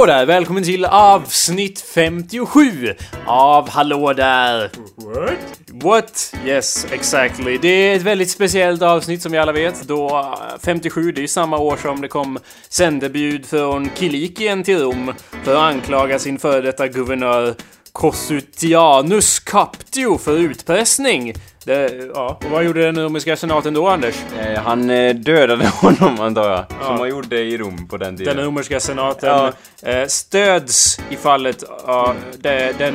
Hallå där! Välkommen till avsnitt 57 av Hallå där! What? What? Yes, exactly. Det är ett väldigt speciellt avsnitt som vi alla vet då eh, 57, det är ju samma år som det kom sändebud från Kilikien till Rom för att anklaga sin före detta guvernör Cossutianus Captio för utpressning. Det, ja, och vad gjorde den romerska senaten då, Anders? Eh, han eh, dödade honom antar jag. Som man gjorde i Rom på den tiden. Den romerska senaten Ja. eh, stöds i fallet av... de- den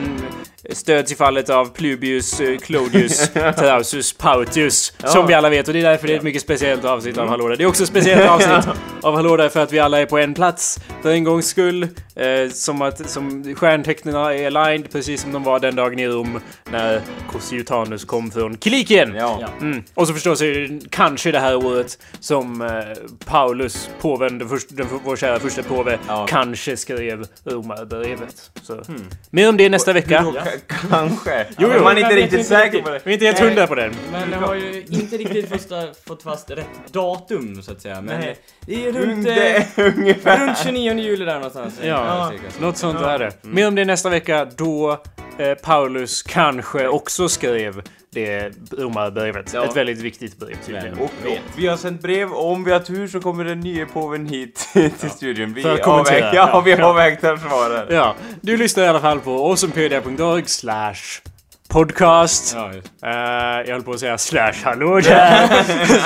stöds i fallet av Plubius eh, Clodius Trausus Pautius. Som vi alla vet och det är därför det är ett mycket speciellt avsnitt av Hallå där. Det är också ett speciellt avsnitt av Hallå där för att vi alla är på en plats för en gångs skull. Eh, som att som stjärntecknena är aligned precis som de var den dagen i Rom när Cossiutanus kom från Kilikien. Ja. Mm. Och så förstås är det kanske det här året som eh, Paulus, påven, den först, den, vår kära första påve, Ja. kanske skrev Romarbrevet. Så. Mer om det nästa vecka. Kanske. Jo, jo. Man är inte riktigt säker riktigt. på det. Vi är inte helt hundra på den. Men jag har ju inte riktigt fått, fått fast rätt datum så att säga. Men Nej. det är runt, Det eh, är ungefär. runt 29 juli där någonstans. Ja, cirka. något sånt är det. Mer om det nästa vecka då Paulus kanske också skrev det Romarbrevet. Ja. Ett väldigt viktigt brev tydligen. Och, och vi har sänt brev och om vi har tur så kommer den nye påven hit till studion. Vi För att kommentera. avväg- Ja, vi Ja. avvägtar svaret. Ja, du lyssnar i alla fall på awesomepedia.org slash podcast. Ja. Eh, jag höll på att säga slash hallå där.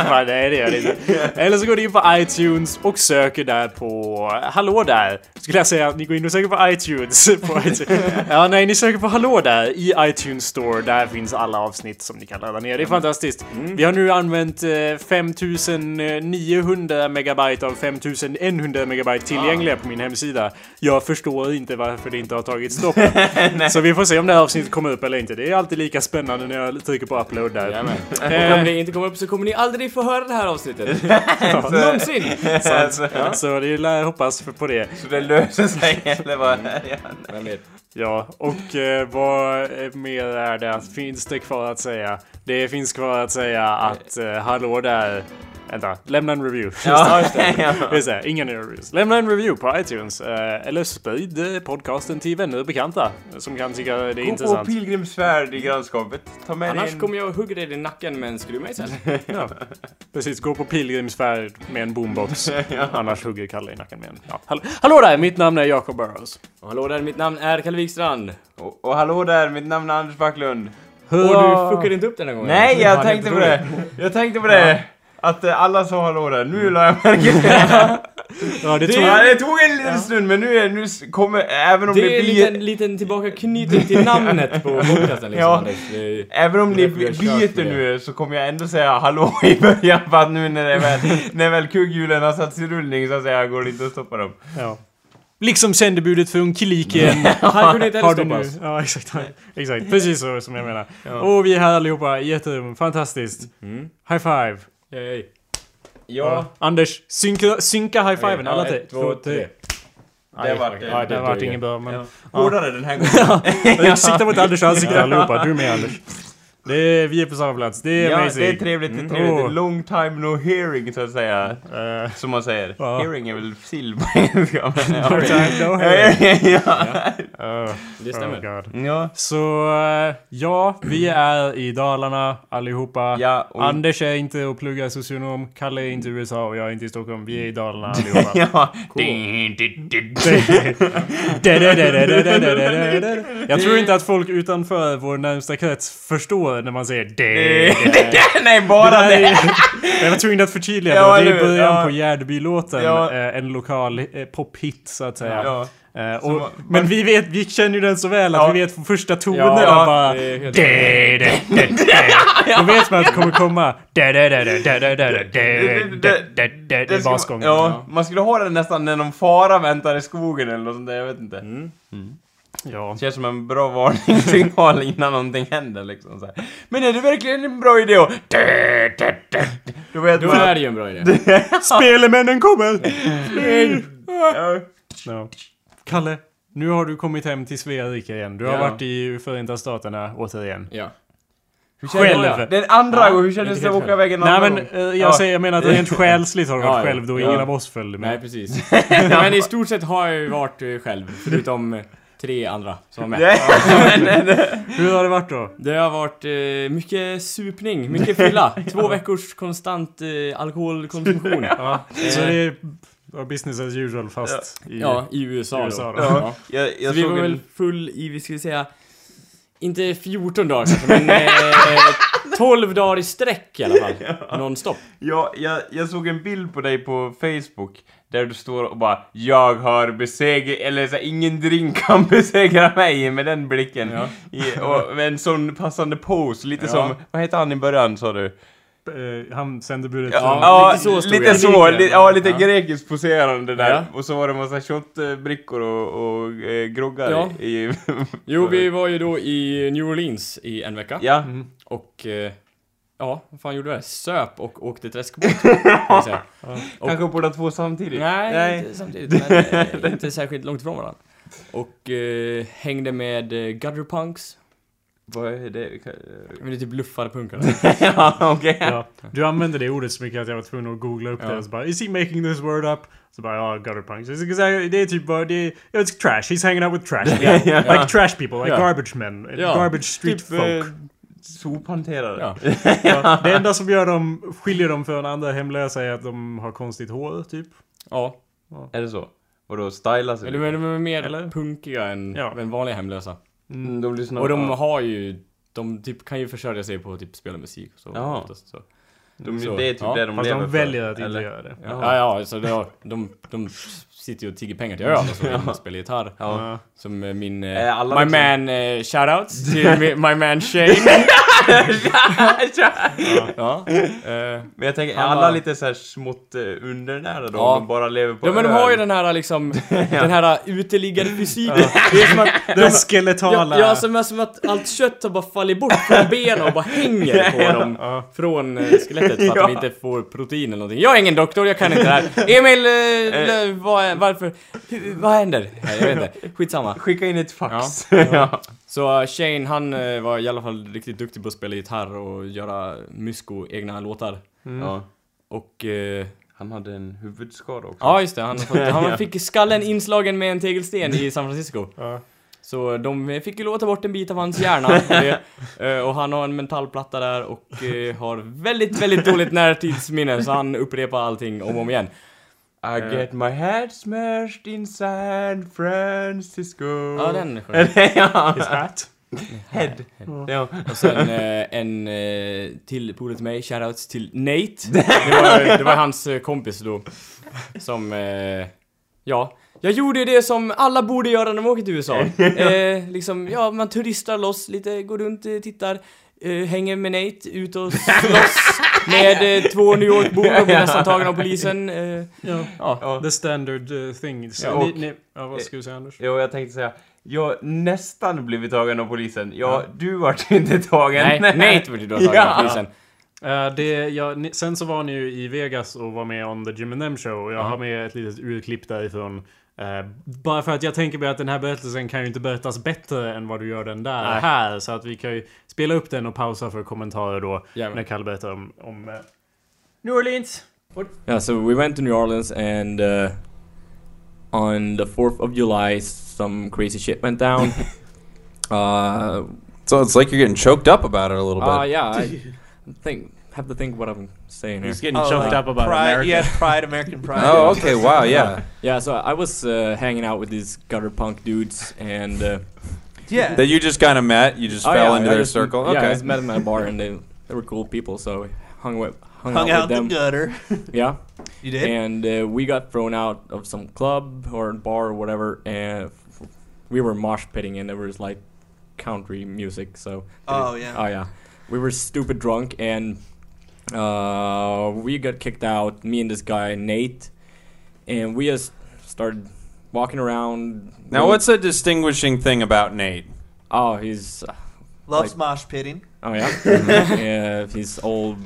Nej, det gör det inte. Eller så går ni in på iTunes och söker där på hallå där. Skulle jag säga att ni går in och söker på iTunes. På iTunes. Ja, nej, ni söker på hallå där i iTunes Store. Där finns alla avsnitt som ni kan ladda ner. Det är fantastiskt. Vi har nu använt eh, 5900 megabyte av 5100 megabyte tillgängliga på min hemsida. Jag förstår inte varför det inte har tagit stopp. Så vi får se om det här avsnittet kommer upp eller inte. Det är alltid lika spännande när jag trycker på upload där. Jajamän. Och Eh, om det inte kommer upp så kommer ni aldrig få höra det här avsnittet. Någonsin! Så, Så det lär jag hoppas för- på det. så det löser sig eller vad? Ja. Vem vet? Ja, och eh, vad mer är det? Finns det kvar att säga? Det finns kvar att säga att eh, hallå där. Vänta, lämna en review. Ja, just det. Just det, inga nya reviews. Lämna en review på iTunes. Eh, eller sprid eh, podcasten till vänner och bekanta som kan tycka det är Gå på intressant. pilgrimsfärd i grannskapet. Ta med Annars en... kommer jag och hugger dig i nacken med en skruvmejsel. Ja, precis. Gå på pilgrimsfärd med en boombox. Annars hugger Kalle i nacken med en. Ja. Hallå, hallå där! Mitt namn är Jacob Burrows. Och hallå där, mitt namn är Kalle Wikstrand. Och, och hallå där, mitt namn är Anders Backlund. Och du fuckade inte upp den här gången. Nej, jag tänkte på det. Jag tänkte på det. Att eh, alla sa hallå där. Nu la jag märke till det. Ja, det Det- tror Ja, det tog en liten stund, men nu, är, nu kommer, även om det, Det är en blir... liten, tillbakaknytning till namnet på podcasten liksom Ja. Anders. Det är- Även om Det är ni byter nu så kommer jag ändå säga hallå i början för att nu när, det väl, när väl kugghjulen har satts i rullning så att säga går det inte att stoppa dem. Ja. Liksom sändebudet från Kilikien. Han kunde inte heller stoppas. Ja, exakt. Exakt. Precis så som jag menar. Ja. Och vi är här allihopa i ett rum. Fantastiskt. Mm. High five. Yay. Ja, Anders, synka, synka high fiven. Alla tre. två, tre. det vart det. Ja, det det duger. ingen bra, men... Ja. Hårdare den här gången. Ja. Sikta mot Anders ansikte allihopa. Du med Anders. Det är, vi är på samma plats. Det är Ja, amazing. det är trevligt, det är Mm. trevligt. Åh. Long time no hearing så att säga. Eh, Som man säger. Ja. Hearing är väl sill på engelska. ja. no time, no hurry. ja. Uh, Det stämmer. Oh God. ja. Så eh, ja, vi är i Dalarna allihopa. Ja, och- Anders är inte och pluggar socionom. Kalle är inte i USA och jag är inte i Stockholm. Vi är i Dalarna allihopa. Ja. Jag tror inte att folk utanför vår närmsta krets förstår på när man säger det. det, det, det nej, bara det. Är, jag var tvungen att förtydliga ja, det. Det är början ja. på Gärdbylåten. Ja. En lokal pophit så att säga. Ja. Och, man, man, men vi, vet, vi känner ju den så väl att ja. vi vet från första tonen ja, ja, bara... Det, det, det, det, det. Då vet man att det kommer komma... I basgången. Ja, man skulle ha den nästan när någon fara väntar i skogen eller något sånt där, jag vet inte. Mm. Mm. Ja. Känns som en bra varningssignal innan någonting händer liksom så här. Men är det verkligen en bra idé att... Då vet Då man... är det ju en bra idé. Spelemännen kommer! Ja. Ja. Kalle, nu har du kommit hem till Sverige igen. Du har Ja. varit i Förenta Staterna återigen. Ja. Själv. det? Den andra Ja, gången, hur kändes det att åka iväg en Nej annan men gång? eh, jag Ja. säger, jag menar att rent själsligt har du varit själv då Ja. ingen av oss följde med. Nej, precis. Men i stort sett har jag ju varit eh, själv, förutom tre andra som var med. Hur har det varit då? Det har varit eh, mycket supning, mycket fylla. Två veckors konstant eh, alkoholkonsumtion. Ja, så det är ja, business as usual fast i... Ja, i USA, USA då. då. Ja. Jag, Så jag vi såg var väl en... full i, vi skulle säga, inte 14 dagar kanske, men eh, 12 dagar i sträck i alla fall. Nonstop. Ja, jag, jag såg en bild på dig på Facebook där du står och bara Jag har besegrat, eller så här, ingen drink kan besegra mig med den blicken. Ja. I, och med en sån passande pose, lite Ja. som, vad heter han i början sa du? Eh, han sände budet Ja, till- lite så lite så, li, ja lite Ja. grekiskt poserande där. Ja. Och så var det massa shotbrickor och, och eh, groggar Ja. i... Jo, vi var ju då i New Orleans i en vecka. ja. Och... Eh, ja, vad fan gjorde vi? Söp och åkte träskbåt. säga. Och- Kanske båda två samtidigt? Nej, inte samtidigt, men eh, inte särskilt långt ifrån varandra. Och eh, hängde med eh, Gutter Punks. Vad är det? Men det är typ luffade punkare. ja, okej. Ja. Du använde det ordet så mycket att jag var tvungen att googla upp Ja. det och så bara Is he making this word up? Så bara ja, gutter punks. Så så här, Det är typ bara, det är, ja, it's trash. He's hanging out with trash. Ja, ja. Like trash people, like Ja. garbage men. Ja. Garbage street Typ, folk. eh, Sophanterare. Ja. Ja, det enda som gör dem, skiljer dem från andra hemlösa är att de har konstigt hår, typ. Ja. Är det så? Och då styla sig Eller de är mer Eller? punkiga än, Ja. än vanliga hemlösa. Mm, de lyssnar Och de ja. har ju... De typ kan ju försörja sig på att typ spela musik och så. Ja. oftast, så. de, så, det är typ ja. det de Fast lever de för. väljer att inte eller? göra det. Ja, ja, så det, de, de sitter ju och tigger pengar till öl och så vill spela gitarr. Ja. Ja. Som eh, min... Eh, alla my liksom- man, eh, shoutouts till my man Shane. ja. Eh, Men jag tänker, är alla var- lite så här smått eh, undernärda då? Ja. De bara lever på ja men de har ju den här liksom, den här uteliggarfysiken. Det är som att... Den skeletala... Ja, ja som, som att allt kött har bara fallit bort från benen och bara hänger på dem Ja. från eh, skelettet för att Ja. de inte får protein eller någonting. Jag är ingen doktor, jag kan inte det här. Emil, eh, vad, är- varför? Hur, vad händer? Nej, jag vet inte. Skitsamma. Skicka in ett fax. Ja. Så eh, Shane, han eh, var i alla fall riktigt duktig på att spela gitarr och göra mysko, egna låtar. ja. Och... Eh, Han hade en huvudskada också. ja, just det. Han, fått, han fick skallen inslagen med en tegelsten i San Francisco. Ja. Så de fick ju låta bort en bit av hans hjärna. Och, det, eh, och han har en mentalplatta där och har väldigt, väldigt dåligt närtidsminne så han upprepar allting om och om igen. I get my head smashed in San Francisco. Ja, den sjöng ja. His hat. Head. Ja. Och sen eh, en eh, till polare till mig, shoutouts till Nate. Det var, det var hans eh, kompis då. Som, eh, ja. Jag gjorde det som alla borde göra när de åker till USA. Eh, liksom, ja, man turistar loss lite, går runt, eh, tittar. Eh, hänger med Nate, ut och slåss med eh, två New York-bor och blir nästan tagen av polisen. Eh, Ja. ja. The standard uh, thing. Så Ja, och- ni, ni, ja, vad ska du säga Anders? Jo, jag tänkte säga, jag har nästan blivit tagen av polisen. Ja, du vart inte tagen. Nej, Nate blev ju då tagen Ja. av polisen. Eh, det, ja, ni, sen så var ni ju i Vegas och var med on the Jim and Them show. Och jag Ja. har med ett litet urklipp därifrån. Eh, bara för att jag tänker mig att den här berättelsen kan ju inte berättas bättre än vad du gör den där Nej. här. Så att vi kan ju spela upp den och pausa för kommentarer då. Jajamän. När Kalle berättar om, om eh, New Orleans. Yeah, so we went to New Orleans and uh, on the 4th of July some crazy shit went down. uh, So it's like you're getting choked up about it a little uh bit. yeah, I think have to think what I'm saying here. He's getting Oh, choked like up about pride, America. Yeah, pride, American pride. oh, okay. Wow. Yeah. Yeah, so I was uh, hanging out with these gutter punk dudes and uh, Yeah. That you just kind of met. You just oh, fell yeah, into I their just- circle. Yeah, I Okay. just met them at a bar and they they were cool people, so we hung with hung, Hung out, out with the them. gutter. Yeah. You did? and uh, we got thrown out of some club or bar or whatever, and f- we were mosh pitting, and there was like country music. So Oh, yeah. oh yeah, we were stupid drunk, and uh, we got kicked out. Me and this guy Nate, and we just started walking around. Now, what's a distinguishing thing about Nate? Oh, he's uh, Loves like- mosh pitting. oh yeah, yeah. He's old.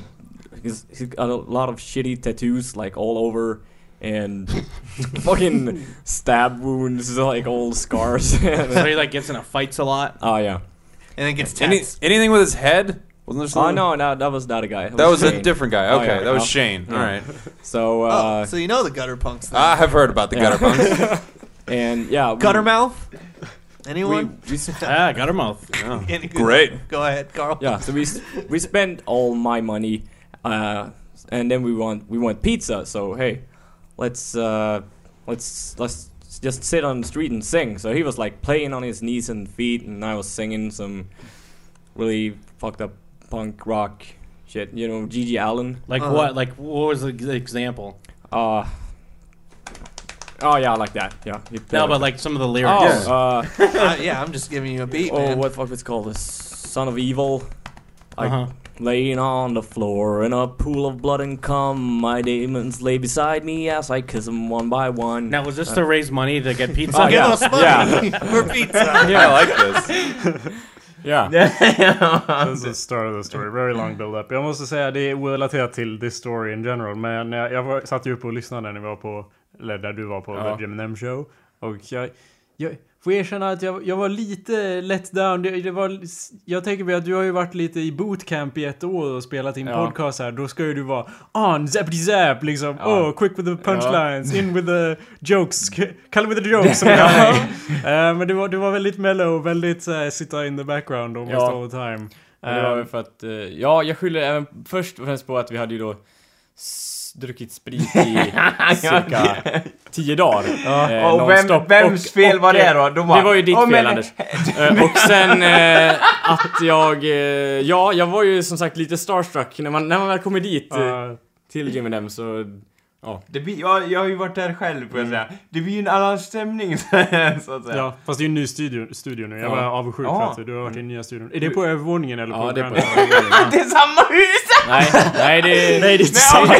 He's he's got a lot of shitty tattoos like all over. And fucking stab wounds, like old scars. So he like gets in a fights a lot. Oh yeah. And then gets Any, tense. anything with his head? Wasn't there Oh, someone? no, no, that was not a guy. That was a Shane. different guy. Oh, Okay, yeah, that was yeah. Shane. Yeah. All right. So, uh, oh, so you know the gutter punks then. I have heard about the gutter punks. oh, so you know the gutter punks then. I have heard about the Yeah. gutter punks. and yeah, we- Guttermouth? We, Anyone? we sp- Ah, Guttermouth. Yeah. Any good- Great. Go ahead, Carl. yeah, so we s- we spent all my money, uh, and then we want we want pizza. So hey, let's uh, let's let's just sit on the street and sing. So he was like playing on his knees and feet, and I was singing some really fucked up punk rock shit. You know, Gigi Allen. Like Uh-huh. what? Like what was the the example? Uh, oh yeah, I like that. Yeah. he played No, like but that. like some of the lyrics. Oh, uh, Uh, yeah, I'm just giving you a beat, oh, man. what fuck it's called? The Son of Evil. Like, Uh-huh. Laying on the floor in a pool of blood and cum, my demons lay beside me as I kiss them one by one. Now was this to raise money to get pizza? Oh, Give yeah. us money for pizza. yeah, I like this. Yeah. That's the start of the story. Very long build up. Jag måste säga det är relaterat till this story in general. Men jag, jag satt ju uppe och lyssnade när ni var på, eller där du var på Ja. The Jim M show. Och jag, jag får erkänna att jag, jag var lite let down. Det, det var, jag tänker mig att du har ju varit lite i bootcamp i ett år och spelat in Ja. podcast här. Då ska ju du vara on, zappity zap liksom. Ja. Oh, quick with the punchlines, in with the jokes, come with the jokes som jag det. Eh, Men du var, du var väldigt mellow, väldigt såhär sitta in the background almost Ja. all the time. Men det var Eh, väl för att, eh, ja, jag skyller även först och främst på att vi hade ju då druckit sprit i cirka tio dagar. eh, Och vem, vems fel och, var det eh, då? De bara, Det var ju ditt "Åh, fel men- Anders. Eh, och sen eh, att jag, eh, ja, jag var ju som sagt lite starstruck när man, när man väl kommer dit eh, eh, till Jim M så, Det blir, jag, jag har ju varit där själv får jag säga. Det blir ju en annan stämning så att säga. Ja, fast det är ju en ny studio, studio nu. Jag Ja. var avundsjuk Ja. för att du har varit i den nya studion. Är det på övervåningen eller på ja det är på gröna? Det är samma hus! Nej, nej det är, Nej, det är inte sant!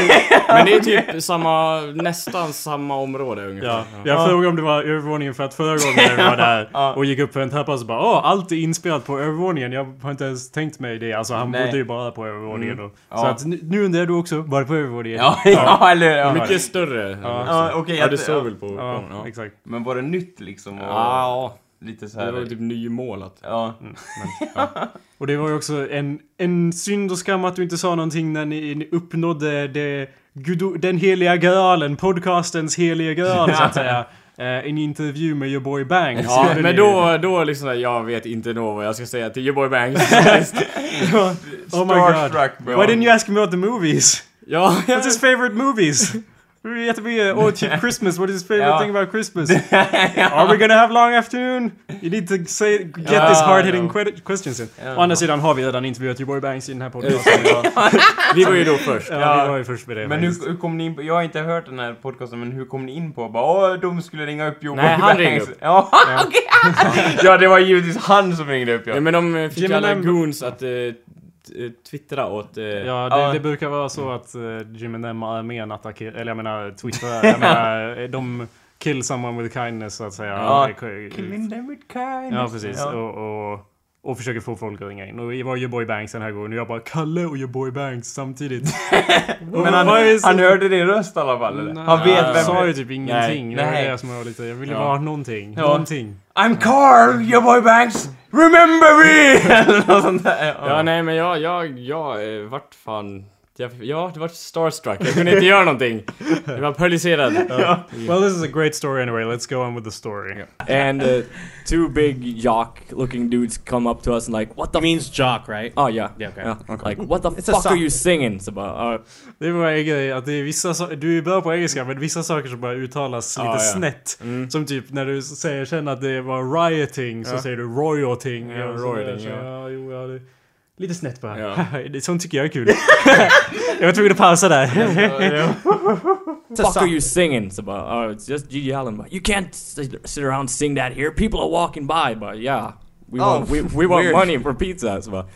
men det är typ samma, nästan samma område ungefär. Ja, jag frågade om det var övervåningen för att förra gången vi var där Ja. och gick upp för en trappa så bara Åh, allt är inspelat på övervåningen. Jag har inte ens tänkt mig det. Alltså han Nej. bodde ju bara på övervåningen då. Så Ja. att nu, undrar du också, var det på övervåningen? Ja, ja, eller ja. Mycket större. Ja. Ja, okej. Ja, du såg väl på Ja? Ja. exakt. Men var det nytt liksom? Och Ja, Lite så det här. var typ nymålat. Ja. Och det var ju också en, en synd och skam att du inte sa någonting när ni, ni uppnådde det, gudo, den heliga graalen, podcastens heliga graal så att säga. Eh, en intervju med your boy Banks. Ja, men ni. då, då liksom där, jag vet inte nog vad jag ska säga till your boy Banks. Oh my god. Why didn't you ask me about the movies? Ja, What's his favorite movies? Jättebra. Oh, typ Christmas. What is his favorite Ja. thing about Christmas? Are we gonna have long afternoon? You need to say, get Ja, this hard hitting ja. que- questions in. Ja. Å andra sidan har vi redan intervjuat boy Banks i den här podcasten. vi var ju då först. ja, Ja. vi var ju först med det. Men hur, hur kom ni in på, jag har inte hört den här podcasten, men hur kom ni in på bara åh, de skulle ringa upp Joe Nej, Banks." han ringde upp. Ja, ja, det var givetvis han som ringde upp ja. Ja, men de fick Jimmy alla goons att eh, twittra åt... eh, Ja, det, Ja. det brukar vara så att uh, Jim and armén attackerar, eller jag menar Twitter, jag menar de kill someone with kindness så att säga. Ja. Killing them with kindness. ja precis. Ja. Och, och, och försöker få folk att ringa in. Och det var ju boy Banks den här gången och jag bara Kalle och your boy Banks samtidigt. Men han, han hörde din röst i alla fall eller? Nej, Han vet jag vem sa ju är. typ ingenting. Det var Nej. det som var lite, jag ville Ja. bara ha någonting. Ja. Någonting. I'm Carl, your boy Banks, remember me! Eller något sånt där. Ja, nej men jag, jag, jag eh, vart fan... Jag, ja, det var starstruck. Jag kunde inte göra någonting. Jag var paralyserad. Well this is a great story anyway, let's go on with the story. And uh, two big jock-looking dudes come up to us and like, what the It means jock, right? Oh yeah. Yeah, okay. yeah. Like, what the It's fuck are you singing? Så bara, uh, Det var en grej att det är vissa saker, du är bra på engelska men vissa saker som bara uttalas lite Ja, ja. snett. mm. Som typ när du säger sen att det var rioting så säger du royoting. Ja, royoting, ja. Ja. jo, ja, det, lite snett bara. Ja. det, sånt tycker jag är kul. jag var tvungen att pausa där. It's fuck are you singing? So about, oh, it's just Gigi Allen. But you can't sit, sit around and sing that here. People are walking by. But yeah, we Oh, want we, we want money for pizza. So about,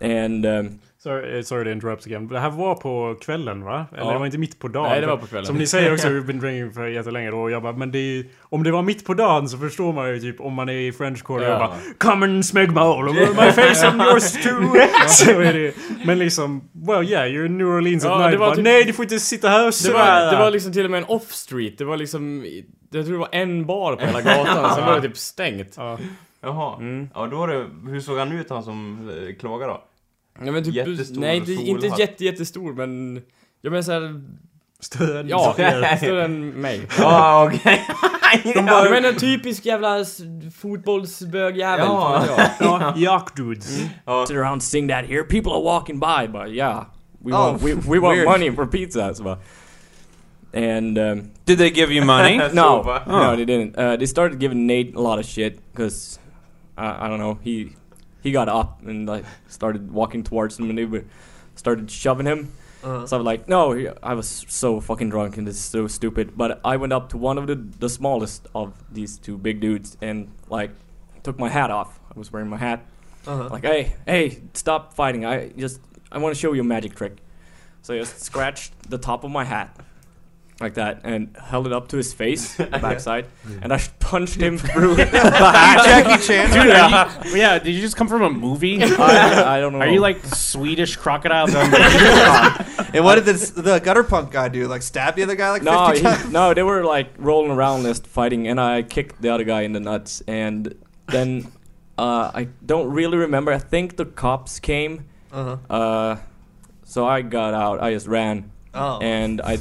and um, sorry, eh, sorry to interrupt again. Det här var på kvällen va? Eller Ja. det var inte mitt på dagen? nej, det var på kvällen. Som ni säger också, we've been drinking för jättelänge då. Och jag bara, men det är, om det var mitt på dagen så förstår man ju typ om man är i French Quarter och Ja. bara Come and smeg my all over my face and yours too. så är det. Men liksom, well yeah, you're in New Orleans Ja, at det night. var Bara, typ- Nej, du får inte sitta här och det var, svära. det var liksom till och med en off-street. Det var liksom, jag tror det var en bar på hela gatan. Sen var det typ stängt. Ja. Jaha. Mm. Ja, då var det, hur såg han ut han som eh, klagade då? Ja, men typ, Jättestor nej, inte, inte jätte, jättestor men... Jag menar såhär... Större än Ja, större än mig. Ja, okej. De bara, men en typisk jävla fotbollsbögjävel. Ja. fan vet jag. Ja, Jackdudes. Sit around sing that here, people are walking by, but yeah. We Oh, want, we, we want weird. money for pizza, bara. And um, Did they give you money? no, bara. no, they didn't. Uh, they started giving Nate a lot of shit because I, I don't know. He he got up and like started walking towards him, and they started shoving him. Uh-huh. So I was like, no, I was so fucking drunk and this is so stupid. But I went up to one of the the smallest of these two big dudes and like took my hat off. I was wearing my hat. Uh-huh. Like, hey, hey, stop fighting. I just I want to show you a magic trick. So I just scratched the top of my hat like that and held it up to his face, backside, and I punched him through. Jackie Chan. Dude, are you, yeah, did you just come from a movie? I, I don't know. Are you like Swedish crocodile? and what did this, the gutter punk guy do? Like stab the other guy like No, 50 he, times? no, they were like rolling around just fighting, and I kicked the other guy in the nuts, and then uh, I don't really remember. I think the cops came, Uh-huh. uh, so I got out. I just ran, Oh. and I,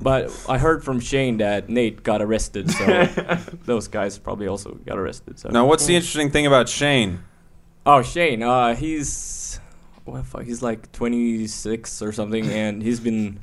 but I heard from Shane that Nate got arrested, so those guys probably also got arrested. So Now, what's the interesting thing about Shane? oh Shane, uh, he's what the fuck? He's like 26 or something, and he's been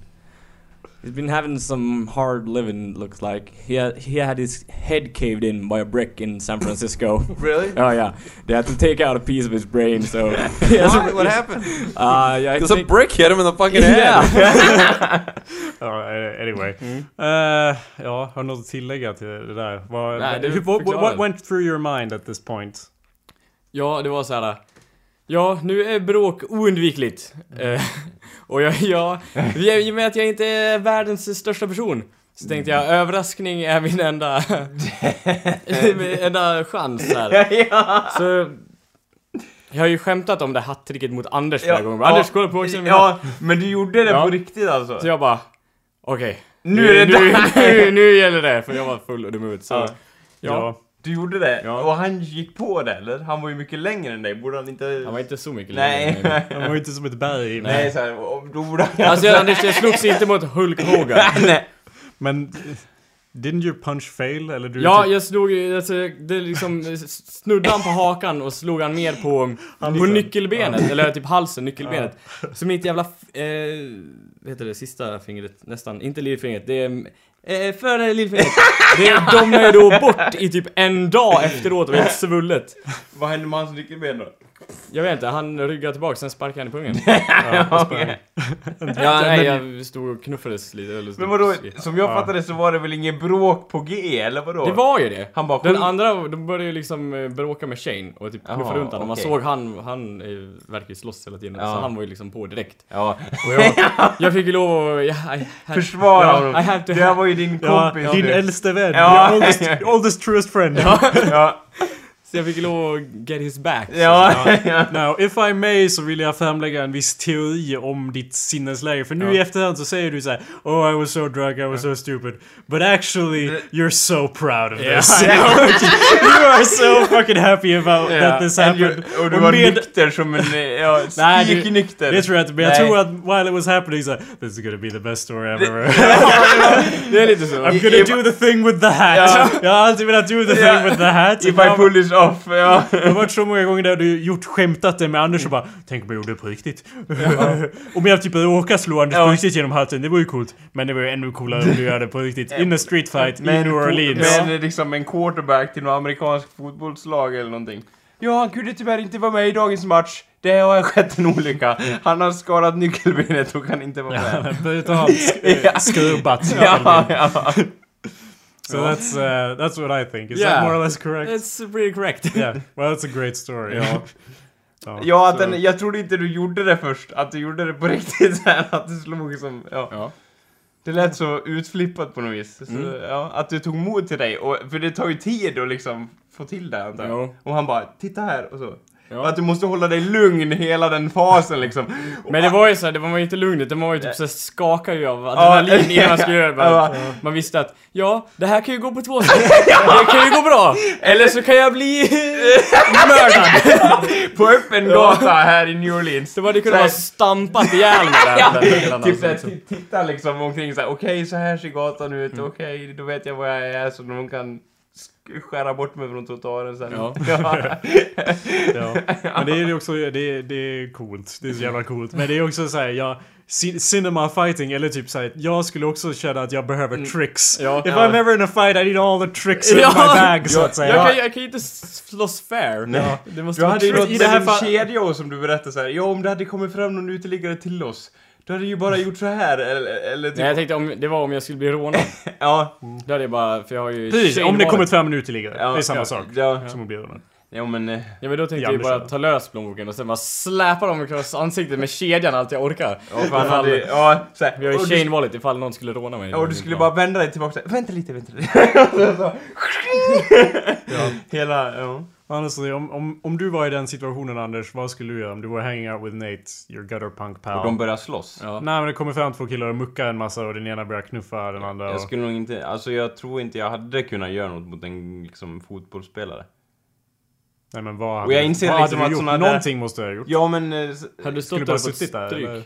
he's been having some hard living. Looks like he had he had his head caved in by a brick in San Francisco. really? oh yeah, they had to take out a piece of his brain. So Why? What happened? Uh, yeah, I Because a brick hit him in the fucking head. Yeah. Ja, eh, anyway. Eh, ja, har du något att tillägga till det där? Vad, Nej, det hur- what, what went through your mind at this point? Ja, det var så här. Ja, nu är bråk oundvikligt. Eh, och jag, jag, i och med att jag inte är världens största person så tänkte jag överraskning är min enda, min enda chans här. Så jag har ju skämtat om det hattricket mot Anders flera gånger. Anders, kolla på också. Ja, men du gjorde det Ja. på riktigt alltså? Så jag bara, okej. Nu är det nu, nu, nu gäller det, för jag var full och dum ut. Så, Ja. ja. Du gjorde det? Ja. Och han gick på det eller? Han var ju mycket längre än dig, borde han inte... Han var inte så mycket längre. Nej. Han var ju inte som ett berg. men- Nej, såhär, då borde han... Alltså Anders, jag slogs inte mot Hulk Hogan. Nej. Men... Didn't your punch fail? Eller du Ja, jag slog ju- alltså, det liksom snudde han på hakan och slog han mer på, på liksom- nyckelbenet, eller typ halsen, nyckelbenet. Så mitt jävla, eh, vad heter det, sista fingret nästan, inte lillfingret, det är eh, före lillfingret. Det domnade då bort i typ en dag efteråt och var helt svullet. Vad hände med hans nyckelben då? Jag vet inte, han ryggade tillbaka, sen sparkade han i pungen. Okej. Ja, nej, jag stod och knuffades lite. Eller Men vadå, som jag Ja. fattade så var det väl ingen bråk på G, eller vadå? Det var ju det. Han bara Den andra, de började ju liksom eh, bråka med Shane och typ knuffa runt honom. Man okej. såg han, han verkar ju slåss hela tiden. Ja. Så han var ju liksom på direkt. Ja. Och jag, jag fick ju lov att... Ja, I had- Försvara ja, honom. I to Det här var ju din Ja, kompis din nu. äldste vän. Ja. Your oldest, oldest truest friend. Ja. Så jag fick lov att get his back. Ja. ja. Now, if I may så vill jag framlägga en viss teori om ditt sinnesläge. För nu Ja. i efterhand så säger du så här: Oh I was so drunk, I was so stupid. But actually, you're so proud of this. you are so fucking happy about that this happened. Och du var med- nykter som en... Ja, spiknykter. Det tror jag inte, men jag tror att while it was happening så This is gonna be the best story ever. Det är lite så. I'm gonna do the thing with the hat. Jag har alltid velat do the thing with the hat. If I pull this off, ja. Det har varit så många gånger där du gjort skämtat det med Anders och bara Tänk om jag gjorde det på riktigt. om jag typ råkade slå Anders Ja. på riktigt genom hatten, det var ju coolt. Men det var ju ännu coolare om du gör det på riktigt. In a street fight i New Orleans. Men liksom en quarterback till något amerikanskt fotbollslag eller någonting. Ja, han kunde tyvärr inte vara med i dagens match. Det har skett en olycka. Han har skadat nyckelbenet och kan inte vara med. Brutalt sk- skrubbat. Ja, ja. So that's, uh, that's what I think. Is Yeah. that more or less correct? It's pretty correct. Yeah, well that's a great story. Ja. Ja. Ja, att den, jag trodde inte du gjorde det först. Att du gjorde det på riktigt så här, Att du slog som... Ja. Ja. Det lät så utflippat på något vis. Så, Mm. ja, att du tog mod till dig. Och, för det tar ju tid att liksom få till det antar jag. Och han bara, titta här och så. Och att du måste hålla dig lugn hela den fasen liksom. Men det var ju så här, det var man ju inte lugnet, det var ju typ så skakade ju av adrenalin innan man skulle göra. Bara, Man visste att, ja, det här kan ju gå på två sätt. Det kan ju gå bra. Eller så kan jag bli mördad. På öppen gata här i New Orleans. Det kunde Så här- vara stampat ihjäl den killen, Typ såhär, liksom. titta liksom omkring såhär, okej så här ser gatan ut, okej då vet jag var jag är så någon kan skära bort mig från trottoaren sen. Ja. Ja. Men det är ju också, det det är coolt. Det är så jävla coolt. Men det är också såhär, jag... ci- Cinema fighting, eller typ såhär, jag skulle också känna att jag behöver tricks. Ja. If Ja. I'm ever in a fight I need all the tricks in Ja. my bag så att säga. Jag kan, jag kan ju inte slåss fair. Nej. Det måste Du vara hade ju något i det här en fall- kedja som du berättade såhär, ja om det hade kommit fram någon uteliggare till oss, då hade du ju bara gjort så här eller, eller typ, Nej jag tänkte om det var om jag skulle bli rånad. ja. Då hade jag bara, för jag har ju Precis, om det Wallet. kommit fram en uteliggare. Ja, det är samma ja, sak. ja. Som att bli rånad. Ja men, eh, Ja men då tänkte Ja, jag bara ta lös plånboken och sen bara släpa dem across ansiktet med kedjan allt jag orkar. ja, Ifall- hade, ja, såhär, Vi har ju du- Shane Wallet ifall någon skulle råna mig. Ja, och du skulle bara vända dig tillbaka vänta lite, vänta lite. så, Hela, ja. Honestly, om, om, om du var i den situationen Anders, vad skulle du göra om du var hanging out with Nate, your gutter punk pal? Och de börjar slåss. Ja. Nej men det kommer fram två killar och muckar en massa och den ena börjar knuffa den andra. Jag och... skulle nog inte, alltså jag tror inte jag hade kunnat göra något mot en liksom fotbollsspelare. Nej men vad Och jag inser vad liksom hade att du gjort? där- Någonting måste du ha gjort. Ja men, eh, Hade du stått bara där och fått suttit där, stryk? eller?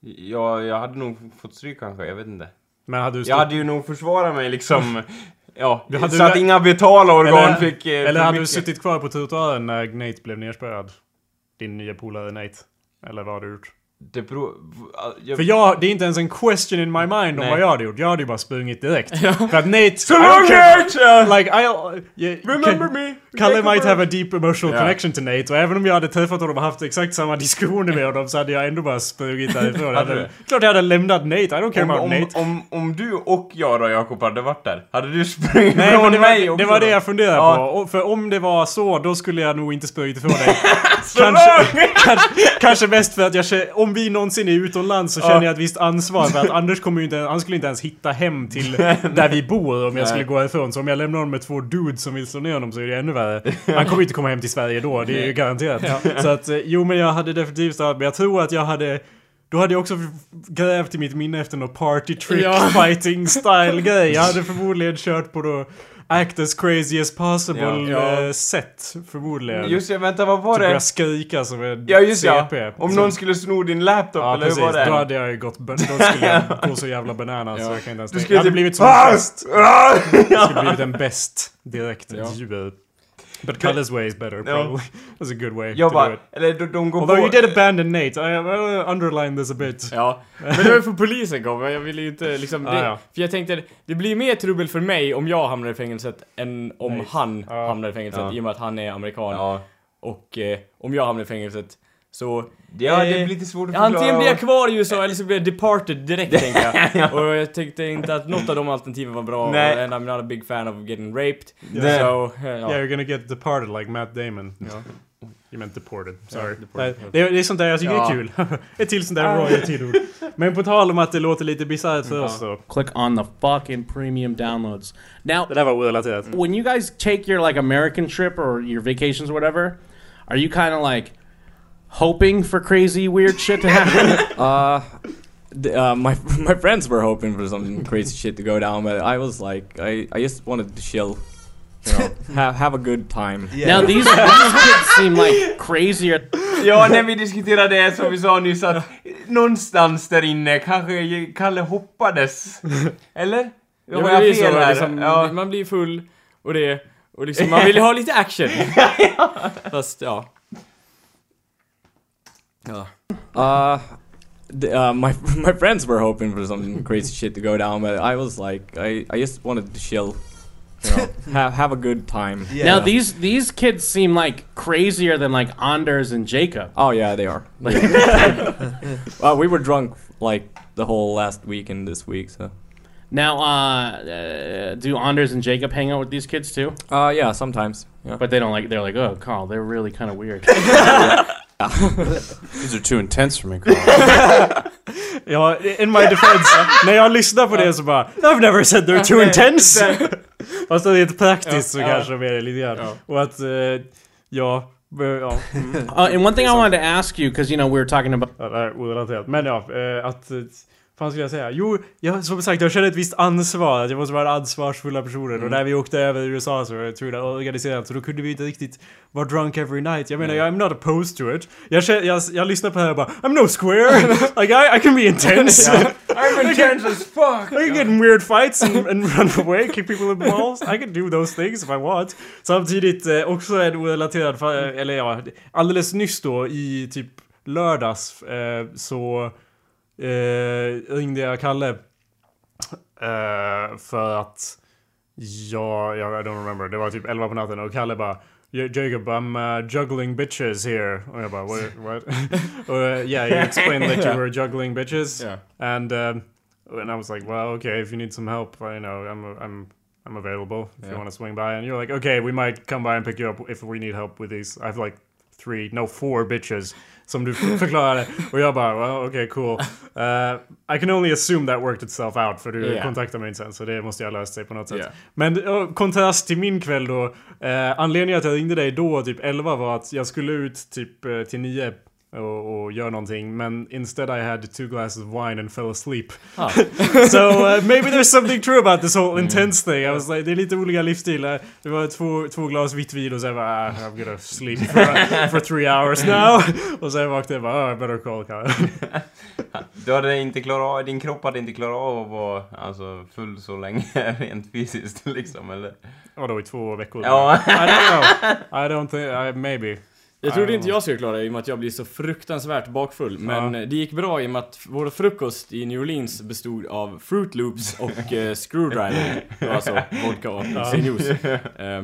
ja, jag hade nog fått stryk kanske, jag vet inte. Men hade du Jag stått... hade ju nog försvarat mig liksom, ja, Du hade så att lä- inga vitala organ Eller- fick... eh, Eller hade du mycket. suttit kvar på trottoaren när Nate blev nerspöad? Din nya polare Nate. Eller vad har du gjort? Det beror... Jag, För jag, det är inte ens en question in my mind om Nej. vad jag hade gjort. Jag hade ju bara sprungit direkt. För att Nate... I don't långt! care. Like. Yeah, Remember Ka- me! Kalle might have a deep emotional Ja. connection to Nate och även om jag hade träffat honom och haft exakt samma diskussioner med honom så hade jag ändå bara sprungit därifrån. Hade klart jag hade lämnat Nate, I don't care Om, about om, Nate. om, om du och jag då Jakob hade varit där, hade du sprungit Nej ifrån det mig var, också det var det jag funderade Ja. på. Och för om det var så, då skulle jag nog inte sprungit ifrån dig. Kanske, kanske, kanske mest för att jag känner, om vi någonsin är utomlands så känner jag ett visst ansvar för att Anders kommer ju inte, han skulle inte ens hitta hem till där vi bor om jag skulle gå ifrån. Så om jag lämnar honom med två dudes som vill slå ner honom så är det ännu värre. Han kommer ju inte komma hem till Sverige då, det är ju garanterat. Så att, eh, jo men jag hade definitivt startat, men jag tror att jag hade då hade jag också grävt i mitt minne efter någon party trick Ja. fighting style grej. Jag hade förmodligen kört på då act as crazy as possible Ja. Ja. eh, sätt. Förmodligen. Just det, vänta vad var Typ börja det? skrika som en Ja just ja, CP. om Så- någon skulle sno din laptop Ja eller precis, hur var det? då hade jag ju gått, då skulle jag gå så jävla bananas så jag kan inte ens Du skulle Jag hade typ- blivit som bäst. Ah! Jag skulle blivit en bäst direkt. Ja. Ja. But Kalles way is better probably. That's a good way Jag to do bara, it. eller de, de går Although på... you did abandon Nate, I uh, underline this a bit. Ja, men det var ju för polisen kom, jag ville ju inte liksom... Ah, Det, ja. För jag tänkte, det blir mer trubbel för mig om jag hamnar i fängelset än om Nej. han Ja. hamnar i fängelset, i och med att han är amerikan. Och eh, om jag hamnar i fängelset så... ja, det blir lite svårt att förklara. Antingen blir jag kvar i USA eller så blir jag departed direkt tänker jag. Och jag tänkte inte att något av de alternativen var bra. Nej. And I'm not a big fan of getting raped. Nej. So, eh, Yeah, ja. you're gonna get departed like Matt Damon. You meant deported, sorry. deported. Nej, det, är, det är sånt där jag tycker Ja. är kul. Ett till sånt där royalty-ord. Men på tal om att det låter lite bisarrt för oss då. Click on the fucking premium downloads. Now, Det där var orelaterat. when you guys take your like American trip or your vacations or whatever, are you kind of like hoping for crazy weird shit to happen? Uh, the, uh, my my friends were hoping for some crazy shit to go down, but I was like, I, I just wanted to chill, you know, have have a good time. now these these kids seem like crazier. Ja, när vi diskuterade det som vi sa nyss att någonstans där inne kanske Kalle hoppades. Eller? Ja, Har jag det är fel så, här? liksom, Ja. Man blir full och det, och liksom, man vill ha lite action. Fast, ja. Ja. Uh, the, uh, my my friends were hoping for some crazy shit to go down, but I was like, I, I just wanted to chill, you know, have have a good time. Now these these kids seem like crazier than like Anders and Jacob. Oh yeah, they are. Well, we were drunk like the whole last week and this week, so. Now, uh, uh, do Anders and Jacob hang out with these kids too? Uh, yeah, sometimes. Yeah. But they don't like. They're like, oh, Carl, they're really kind of weird. These are too intense for me, Carl. Ja, in my defense, när jag lyssnar på det så bara I've never said they're too intense! Fast det är inte praktiskt så kanske med det lite grann. Och att, eh, ja, Ja. Mm. Uh, and one thing I wanted to ask you, because you know we were talking about Ja, det här är orelaterat. Men ja, eh, att... eh, Vad skulle jag säga? Jo, jag, som sagt, jag känner ett visst ansvar. Att jag måste vara ansvarsfulla personer. Och när vi åkte över USA så var jag tvungen att organisera så då kunde vi inte riktigt vara drunk every night. Jag menar, jag I'm not opposed to it. Jag, känner, jag, jag lyssnar på det här och bara I'm no square! like I, I can be intense! I'm intense as fuck! I can get in weird fights and, and run away, kick people in the balls. I can do those things if I want. Samtidigt eh, också en orelaterad, fa- eller ja, alldeles nyss då i typ lördags eh, så eh, ringde jag Kalle. Eh, för att jag, jag, I don't remember, det var typ 11 på natten och Kalle bara "Yeah, Jacob, I'm uh, juggling bitches here. Och jag bara, what? what? uh, yeah, you explained that you were juggling bitches. Yeah. And um, and I was like, well, okay, if you need some help, I, you know, I'm I'm I'm available if you want to swing by. And you're like, okay, we might come by and pick you up if we need help with these. I have like three, no, four bitches. Som du förklarade. Och jag bara, well, okay, cool. Uh, I can only assume that worked itself out för du Yeah. kontaktade mig inte sen. Så det måste jag ha löst sig på något sätt. Yeah. Men uh, kontrast till min kväll då. Uh, anledningen att jag ringde dig då, typ 11, var att jag skulle ut typ till 9 och, och göra någonting. Men instead I had two glasses of wine and fell asleep. Ah. so uh, maybe there's something true about this whole intense thing. I was like, det är lite olika livsstilar. Det var två, två glas vitt vin och sen bara, ah, I'm gonna sleep for, for three hours now. och sen vaknade jag bara, oh, I better call Kyle. Du hade inte klarat av, din kropp hade inte klarat av att vara alltså, full så länge rent fysiskt liksom, eller? Vadå i två veckor? Ja. I don't know. I don't think, I, maybe. Jag trodde inte jag skulle klara det i och med att jag blir så fruktansvärt bakfull. Men Ja. det gick bra i och med att vår frukost i New Orleans bestod av Fruit Loops och eh, Screwdriver. Alltså vodka och apelsinjuice. Eh,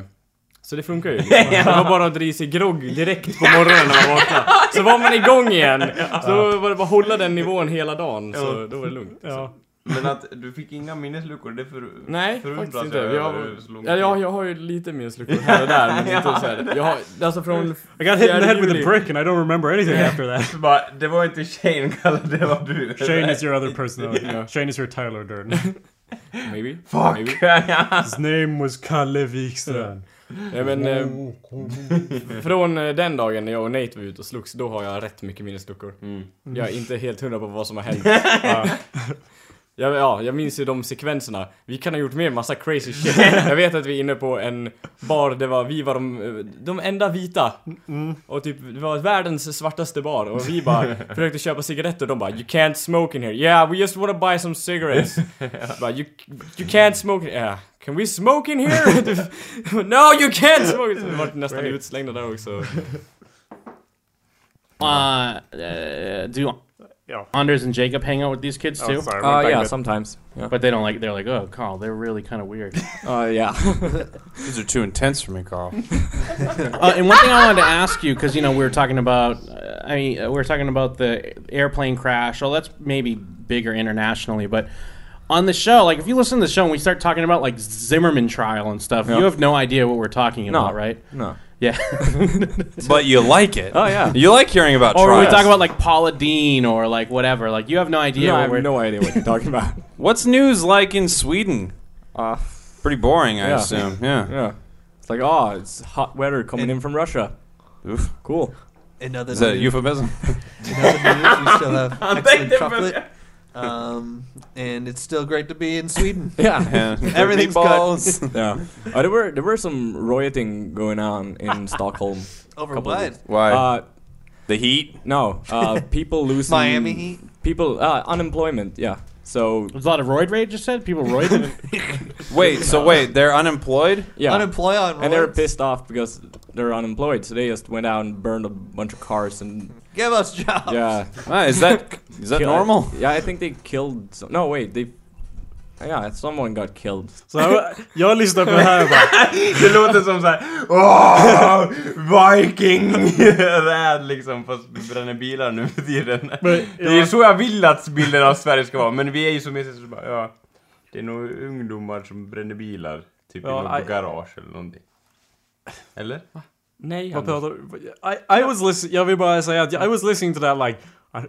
så det funkar ju. Det var bara att dra i sig grogg direkt på morgonen när man vaknade. Så var man igång igen. Så var det bara att hålla den nivån hela dagen. Så då var det lugnt. Ja. Men att du fick inga minnesluckor, det för, Nej, förundras inte. jag Jag, över lång ja, jag, jag har ju lite minnesluckor här och där, men inte så här. Jag har, alltså från... I got hit in the head with a brick and I don't remember anything after that. Bara, det var inte Shane Kalle, det var du. Shane is your other personality. Ja. Shane is your Tyler Durden. Maybe. Fuck! His name was Kalle Wikström. Ja, men, eh, från eh, den dagen när jag och Nate var ute och slogs, då har jag rätt mycket minnesluckor. Mm. Jag är inte helt hundra på vad som har hänt. Ja, ja, jag minns ju de sekvenserna. Vi kan ha gjort mer massa crazy shit. Jag vet att vi är inne på en bar där var, vi var de, de enda vita. Och typ, det var världens svartaste bar. Och vi bara försökte köpa cigaretter och de bara You can't smoke in here. Yeah, we just wanna buy some cigarettes. bara, you, you can't smoke in yeah. Can we smoke in here? no, you can't smoke! Så vi var nästan utslängda där också. uh, uh, do Yeah. Anders and Jacob hang out with these kids Oh, too? sorry, Uh, went yeah, a bit. sometimes. Yeah. But they don't like. They're like, oh, Carl, they're really kind of weird. Uh, yeah. These are too intense for me, Carl. uh, and one thing I wanted to ask you, because you know we were talking about, uh, I mean, uh, we were talking about the airplane crash. Well, that's maybe bigger internationally, but on the show, like if you listen to the show and we start talking about like Zimmerman trial and stuff, Yeah. you have no idea what we're talking No. about, right? no. Yeah. but you like it. Oh yeah. You like hearing about or when we talk about like Paula Dean or like whatever, like you have no idea No, I what have we're. no idea what you're talking about. What's news like in Sweden? Uh, Pretty boring, I Yeah. assume. Yeah. yeah. It's like, oh, it's hot weather coming in from Russia. Oof. Cool. Another Is that a euphemism? in other news, we still have excellent chocolate. Um, and it's still great to be in Sweden. Yeah. Yeah. Everything's Meatballs. yeah. Uh, there were there were some rioting going on in Stockholm. Over what? Why? Uh, the heat? no. Uh, people losing Miami Heat. People uh, unemployment. Yeah. So There's a lot of roid rage. You said people roided. Wait, so wait, they're unemployed? yeah. Unemployed on and they're pissed off because they're unemployed. So they just went out and burned a bunch of cars and Give us jobs. yeah. Ah, is that is that normal? Yeah, I think they killed. Some, no, wait, they. Yeah, someone got killed. Så jag, jag lyssnar på det här och bara... Det låter som såhär Åh! Viking! Räd liksom, fast vi bränner bilar nu för tiden. Men, Det är ja, så jag vill att bilden av Sverige ska vara, men vi är ju så mycket så bara, ja. Det är nog ungdomar som bränner bilar, typ Ja, i något I- garage eller någonting. Eller? Nej, vad pratar du? I, I was listening, jag vill bara säga att I was listening to that like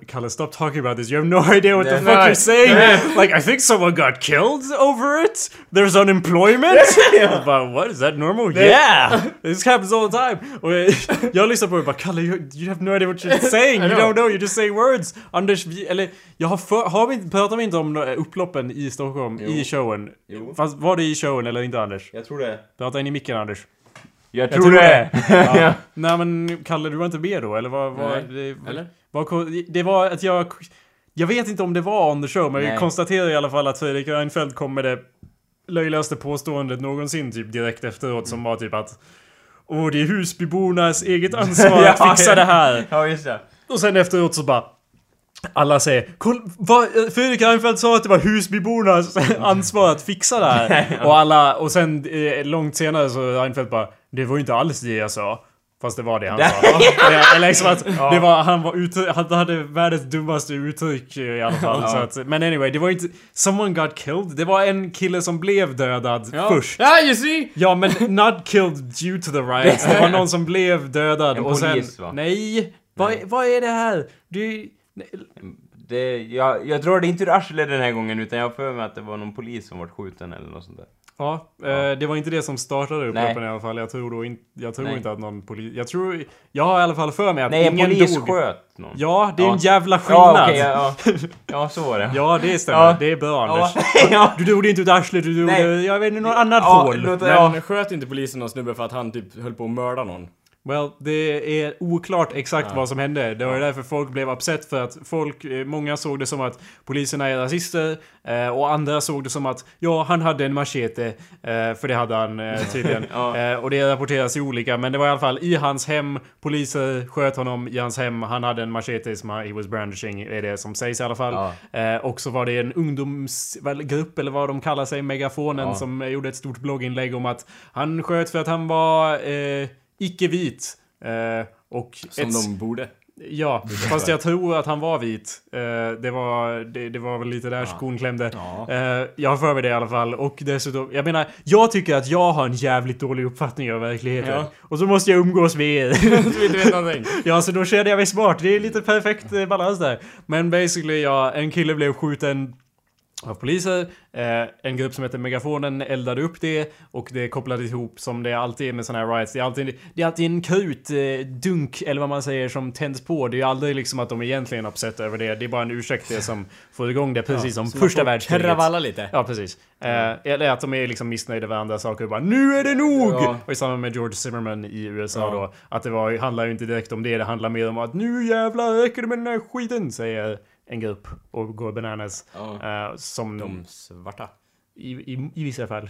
Kalle, stop talking about this. You have no idea what the Yeah, fuck you're saying. like, I think someone got killed over it. There's unemployment. But what is that normal? Yeah, this happens all the time. Jag, lyssnar på det och bara Kalle, you, you have no idea what you're saying. You don't know, you're just saying words. Anders, vi, eller jag har för, har vi, pratar vi inte om några upploppen i Stockholm i showen? Jo. Fast var det i showen eller inte Anders? Jag tror det. Prata in i micken Anders. Jag Jag tror det. ja. Nej men Kalle, du var inte med då eller vad? vad Nej. det, Eller? Vad, det var att jag... Jag vet inte om det var on the show, men vi Nej. konstaterar i alla fall att Fredrik Reinfeldt kom med det löjligaste påståendet någonsin typ direkt efteråt som var typ att Åh, det är Husbybornas eget ansvar att fixa det här. Ja, just det. Och sen efteråt så bara alla säger Koll, vad, eh, Fredrik Reinfeldt sa att det var Husbybornas ansvar att fixa det här. Och alla, och sen eh, långt senare så Reinfeldt bara Det var ju inte alls det jag sa. Fast det var det han sa. Ja, Eller liksom att det var, han var han hade världens dummaste uttryck eh, i alla fall. Så att, men anyway, det var inte... Someone got killed. Det var en kille som blev dödad Ja. först. Ja, you see! Ja men not killed due to the riots. Det var någon som blev dödad En och sen... polis, va? Nej! Vad, vad är det här? Du... det jag, jag drar det inte ur arslet den här gången utan jag har för mig att det var någon polis som var skjuten eller något sånt där. Ja, eh, det var inte det som startade upploppen i alla fall. Jag tror, då in, jag tror Nej. inte att någon polis... Jag tror... Jag har i alla fall för mig att Nej, en ingen polis dog. sköt någon. Ja, det är en Ja. jävla skillnad. Ja, okej, ja, ja. ja, så var det. Ja, det stämmer. Ja. Det är bra Anders. Ja, ja. Du drog det inte ut arslet, du drog jag vet inte, något annat Ja, hål. Men ja. sköt inte polisen någon snubbe för att han typ höll på att mörda någon? Well, det är oklart exakt vad som hände. Det var därför folk blev upset för att folk, eh, många såg det som att poliserna är rasister eh, och andra såg det som att ja, han hade en machete. Eh, för det hade han tydligen. Ja. och det rapporteras i olika, men det var i alla fall i hans hem. Poliser sköt honom i hans hem. Han hade en machete som he was brandishing, är det som sägs i alla fall. Eh, och så var det en ungdomsgrupp, eller vad de kallar sig, Megafonen, Ja. som gjorde ett stort blogginlägg om att han sköt för att han var eh, icke-vit. Eh, och Som ett, de borde. Ja, fast jag tror att han var vit. Eh, det, var, det, det var väl lite där skon klämde. Ja. Eh, jag har för mig det i alla fall. Och dessutom, jag menar, jag tycker att jag har en jävligt dålig uppfattning av verkligheten. Ja. Och så måste jag umgås med er. Du inte vet någonting. ja, så då känner jag mig smart. Det är lite perfekt balans där. Men basically, ja, en kille blev skjuten av poliser. Eh, en grupp som heter Megafonen eldade upp det och det kopplades ihop som det alltid är med såna här riots. Det är alltid, det är alltid en krut, eh, dunk eller vad man säger som tänds på. Det är aldrig liksom att de egentligen är upset över det. Det är bara en ursäkt det som får igång det precis som Så man första världskriget. Kravalla lite. Ja, precis. Eh, eller att de är liksom missnöjda med andra saker och bara Nu är det nog! Ja. Och i samband med George Zimmerman i USA Ja. då. Att det var, handlar ju inte direkt om det. Det handlar mer om att Nu jävlar räcker det med den här skiten! Säger en grupp och går bananas. Ja. Eh, som De svarta. i, i, i vissa fall.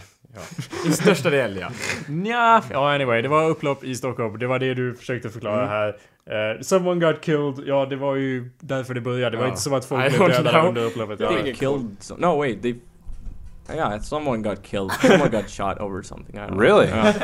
I största del ja. Nja, ja anyway, det var upplopp i Stockholm. Det var det du försökte förklara Mm. här. Eh, someone got killed. Ja, det var ju därför det började. Det var Ja. inte som att folk blev dödade know. under upploppet. Ja. They killed. Some, no, wait. They. Yeah, someone got killed. Someone got shot over something. I don't know. Really? Yeah.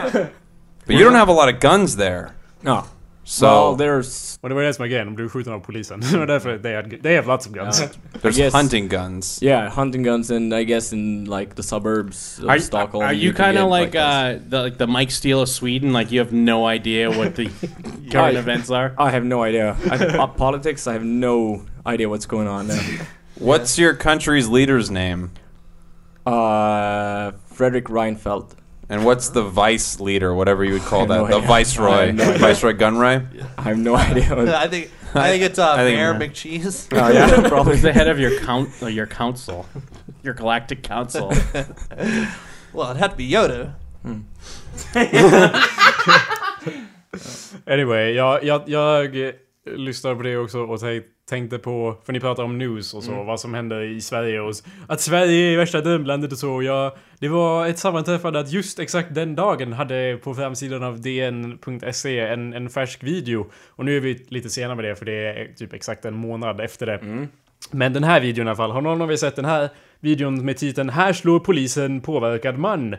But you don't have a lot of guns there. No. So well, there's. Och det var det som var grejen, de blev skjuten av polisen. Det var därför they had, they have lots of guns. there's guess- hunting guns. Yeah, hunting guns, and I guess in like the suburbs of Are, Stockholm. are you, can kind of get, like, uh, the like the Mike Steele of Sweden? Like you have no idea what the current I- events are. I have no idea. I, uh, politics, I have no idea what's going on there. What's your country's leader's name? Uh, Frederick Reinfeldt. And what's the vice leader, whatever you would call that? have The no idea. Viceroy. have no viceroy Gunray? I have no idea. What, I think I think it's uh, I think- Mayor McCheese. oh yeah, probably. Who's the head of your count, uh, your council, your galactic council? Well, it had to be Yoda. Anyway, jag, jag, jag lyssnade på det också och tänk- tänkte på, för ni pratar om news och så, vad som händer i Sverige och att Sverige är värsta drömlandet och så. Jag, det var ett sammanträffande att just exakt den dagen hade på framsidan av dn.se en, en färsk video. Och nu är vi lite sena med det för det är typ exakt en månad efter det. Men den här videon i alla fall, har någon av er sett den här videon med titeln Här slår polisen påverkad man?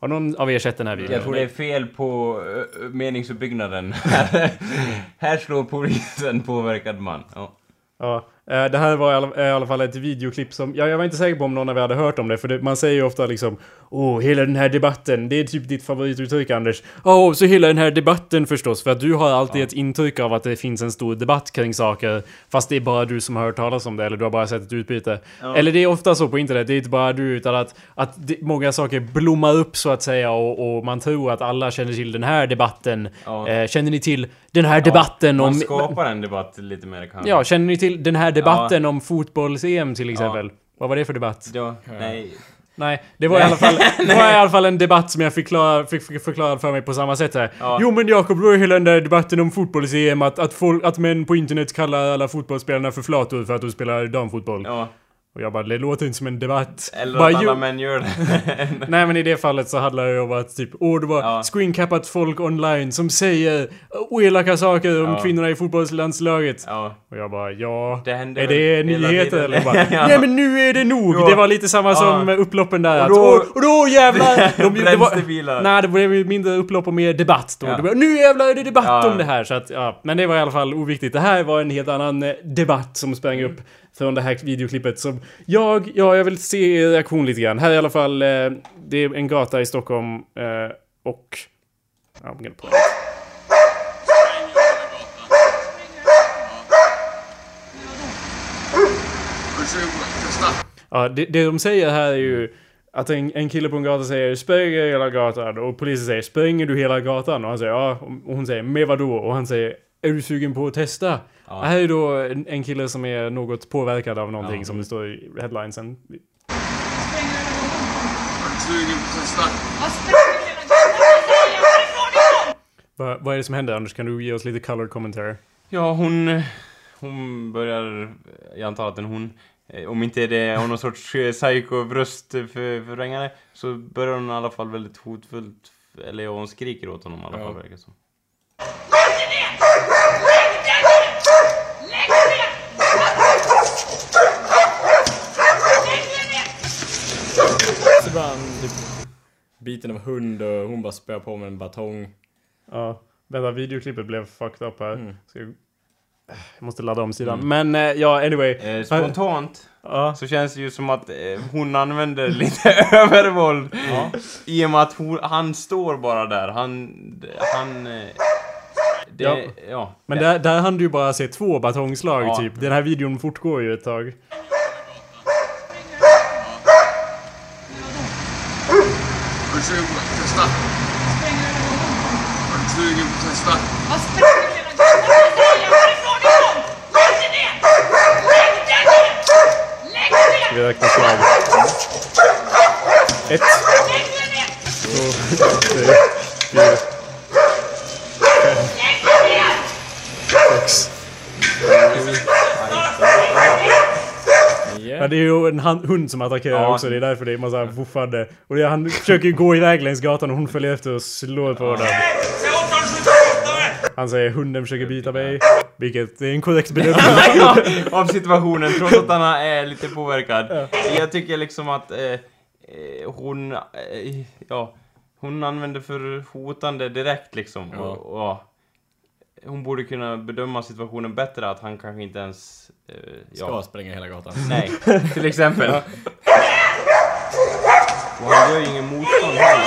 Har någon av er sett den här videon? Jag tror det är fel på uh, meningsuppbyggnaden. Här slår polisen påverkad man. Ja. Ja, Eh, Det här var i alla, i alla fall ett videoklipp som, ja, jag var inte säker på om någon av er hade hört om det, för det, man säger ju ofta liksom Åh, hela den här debatten, det är typ ditt favorituttryck Anders. Åh, så hela den här debatten förstås, för att du har alltid ett intryck av att det finns en stor debatt kring saker, fast det är bara du som har hört talas om det, eller du har bara sett ett utbyte. Eller det är ofta så på internet, det är inte bara du, utan att, att det, många saker blommar upp så att säga, och, och man tror att alla känner till den här debatten. Ja. Eh, känner ni till den här debatten Man om... skapar en debatt lite mer kanske. Ja, känner ni till den här debatten om fotbolls-EM till exempel? Vad var det för debatt? Ja, nej. Nej, det var, i alla fall, det var i alla fall en debatt som jag fick, klar, fick, fick förklarad för mig på samma sätt här. Ja. Jo men Jakob, var ju hela den där debatten om fotbolls-EM att, att, folk, att män på internet kallar alla fotbollsspelarna för flator för att de spelar damfotboll. Ja. Och jag bara, det låter inte som en debatt. Eller Bara, att alla män gör det. Nej men i det fallet så handlar det om att typ, åh det var Ja. screencappat folk online som säger elaka saker om Ja. kvinnorna i fotbollslandslaget. ja. Och jag bara, ja... Det är det nyheter eller? Bara, Ja. Nej men nu är det nog! Ja. Det var lite samma som upploppen där. Och att, då- och, och då jävlar! De, det var, nej, det blev ju mindre upplopp och mer debatt då. Var, nu jävlar är det debatt om det här! Så att, ja. Men det var i alla fall oviktigt. Det här var en helt annan eh, debatt som sprang upp från det här videoklippet som jag, ja jag vill se er reaktion lite grann. Här är i alla fall, eh, det är en gata i Stockholm eh, och... Ja, I'm gonna play it. Ja, det, det de säger här är ju att en, en kille på en gata säger spränger hela gatan och polisen säger spränger du hela gatan? Och han säger ja. Och hon säger med vadå? Och han säger är du sugen på att testa? Ja. Det här är då en, en kille som är något påverkad av någonting Ja. som det står i headlinesen. Va, vad är det som händer Anders? Kan du ge oss lite color commentary? Ja, hon... Hon börjar... Jag antar att den hon... eh, Om inte det har någon sorts eh, psycho-bröstförvrängare så börjar hon i alla fall väldigt hotfullt... Eller ja, hon skriker åt honom i alla Ja. fall verkar det som. Så bara han typ biten av hund och hon bara spöar på med en batong. Ja. Vänta, videoklippet blev fucked up här. Mm. Ska jag... jag måste ladda om sidan. Men eh, ja, anyway. Eh, spontant Ja. så känns det ju som att eh, hon använder lite övervåld. Ja. I och med att hon, han står bara där. Han... Han... eh, Det, Ja. ja. Men det, där, där hann du ju bara se två batongslag Ja. typ. Den här videon fortgår ju ett tag. Vi räknar slag. Ett, två, tre, fyra, Ja, Yeah. det är ju en hund som attackerar Ja. också. Det är därför det är massa woofande. Och det han försöker ju gå iväg längs gatan och hon följer efter och slår på den. Han säger hunden försöker bita mig. Vilket är en korrekt bedömning. ja, av situationen trots att han är lite påverkad. Jag tycker liksom att eh, eh, hon, eh, ja, hon använder för hotande direkt liksom. Ja. Och, och, hon borde kunna bedöma situationen bättre, att han kanske inte ens... Eh, Ska ja, spränga hela gatan. nej, till exempel. Och han gör ju ingen motstånd heller.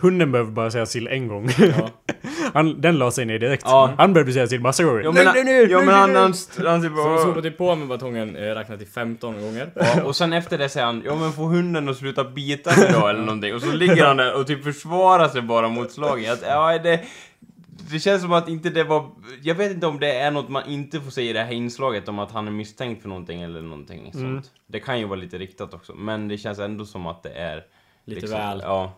Hunden behöver bara säga sill en gång. Han, den la sig ner direkt. Ja. Han behövde säga sill massa gånger. Jo men, nej, jo, nej, men han, han, han typ Så bara... slår typ på med batongen, eh, räknar till 15 gånger. Ja, och sen efter det säger han ja men få hunden att sluta bita mig då eller någonting och så ligger han där och typ försvarar sig bara mot slaget. Att, ja, det, det känns som att inte det var... Jag vet inte om det är något man inte får säga i det här inslaget om att han är misstänkt för någonting eller någonting sånt. Det kan ju vara lite riktat också, men det känns ändå som att det är... Lite väl. Ja.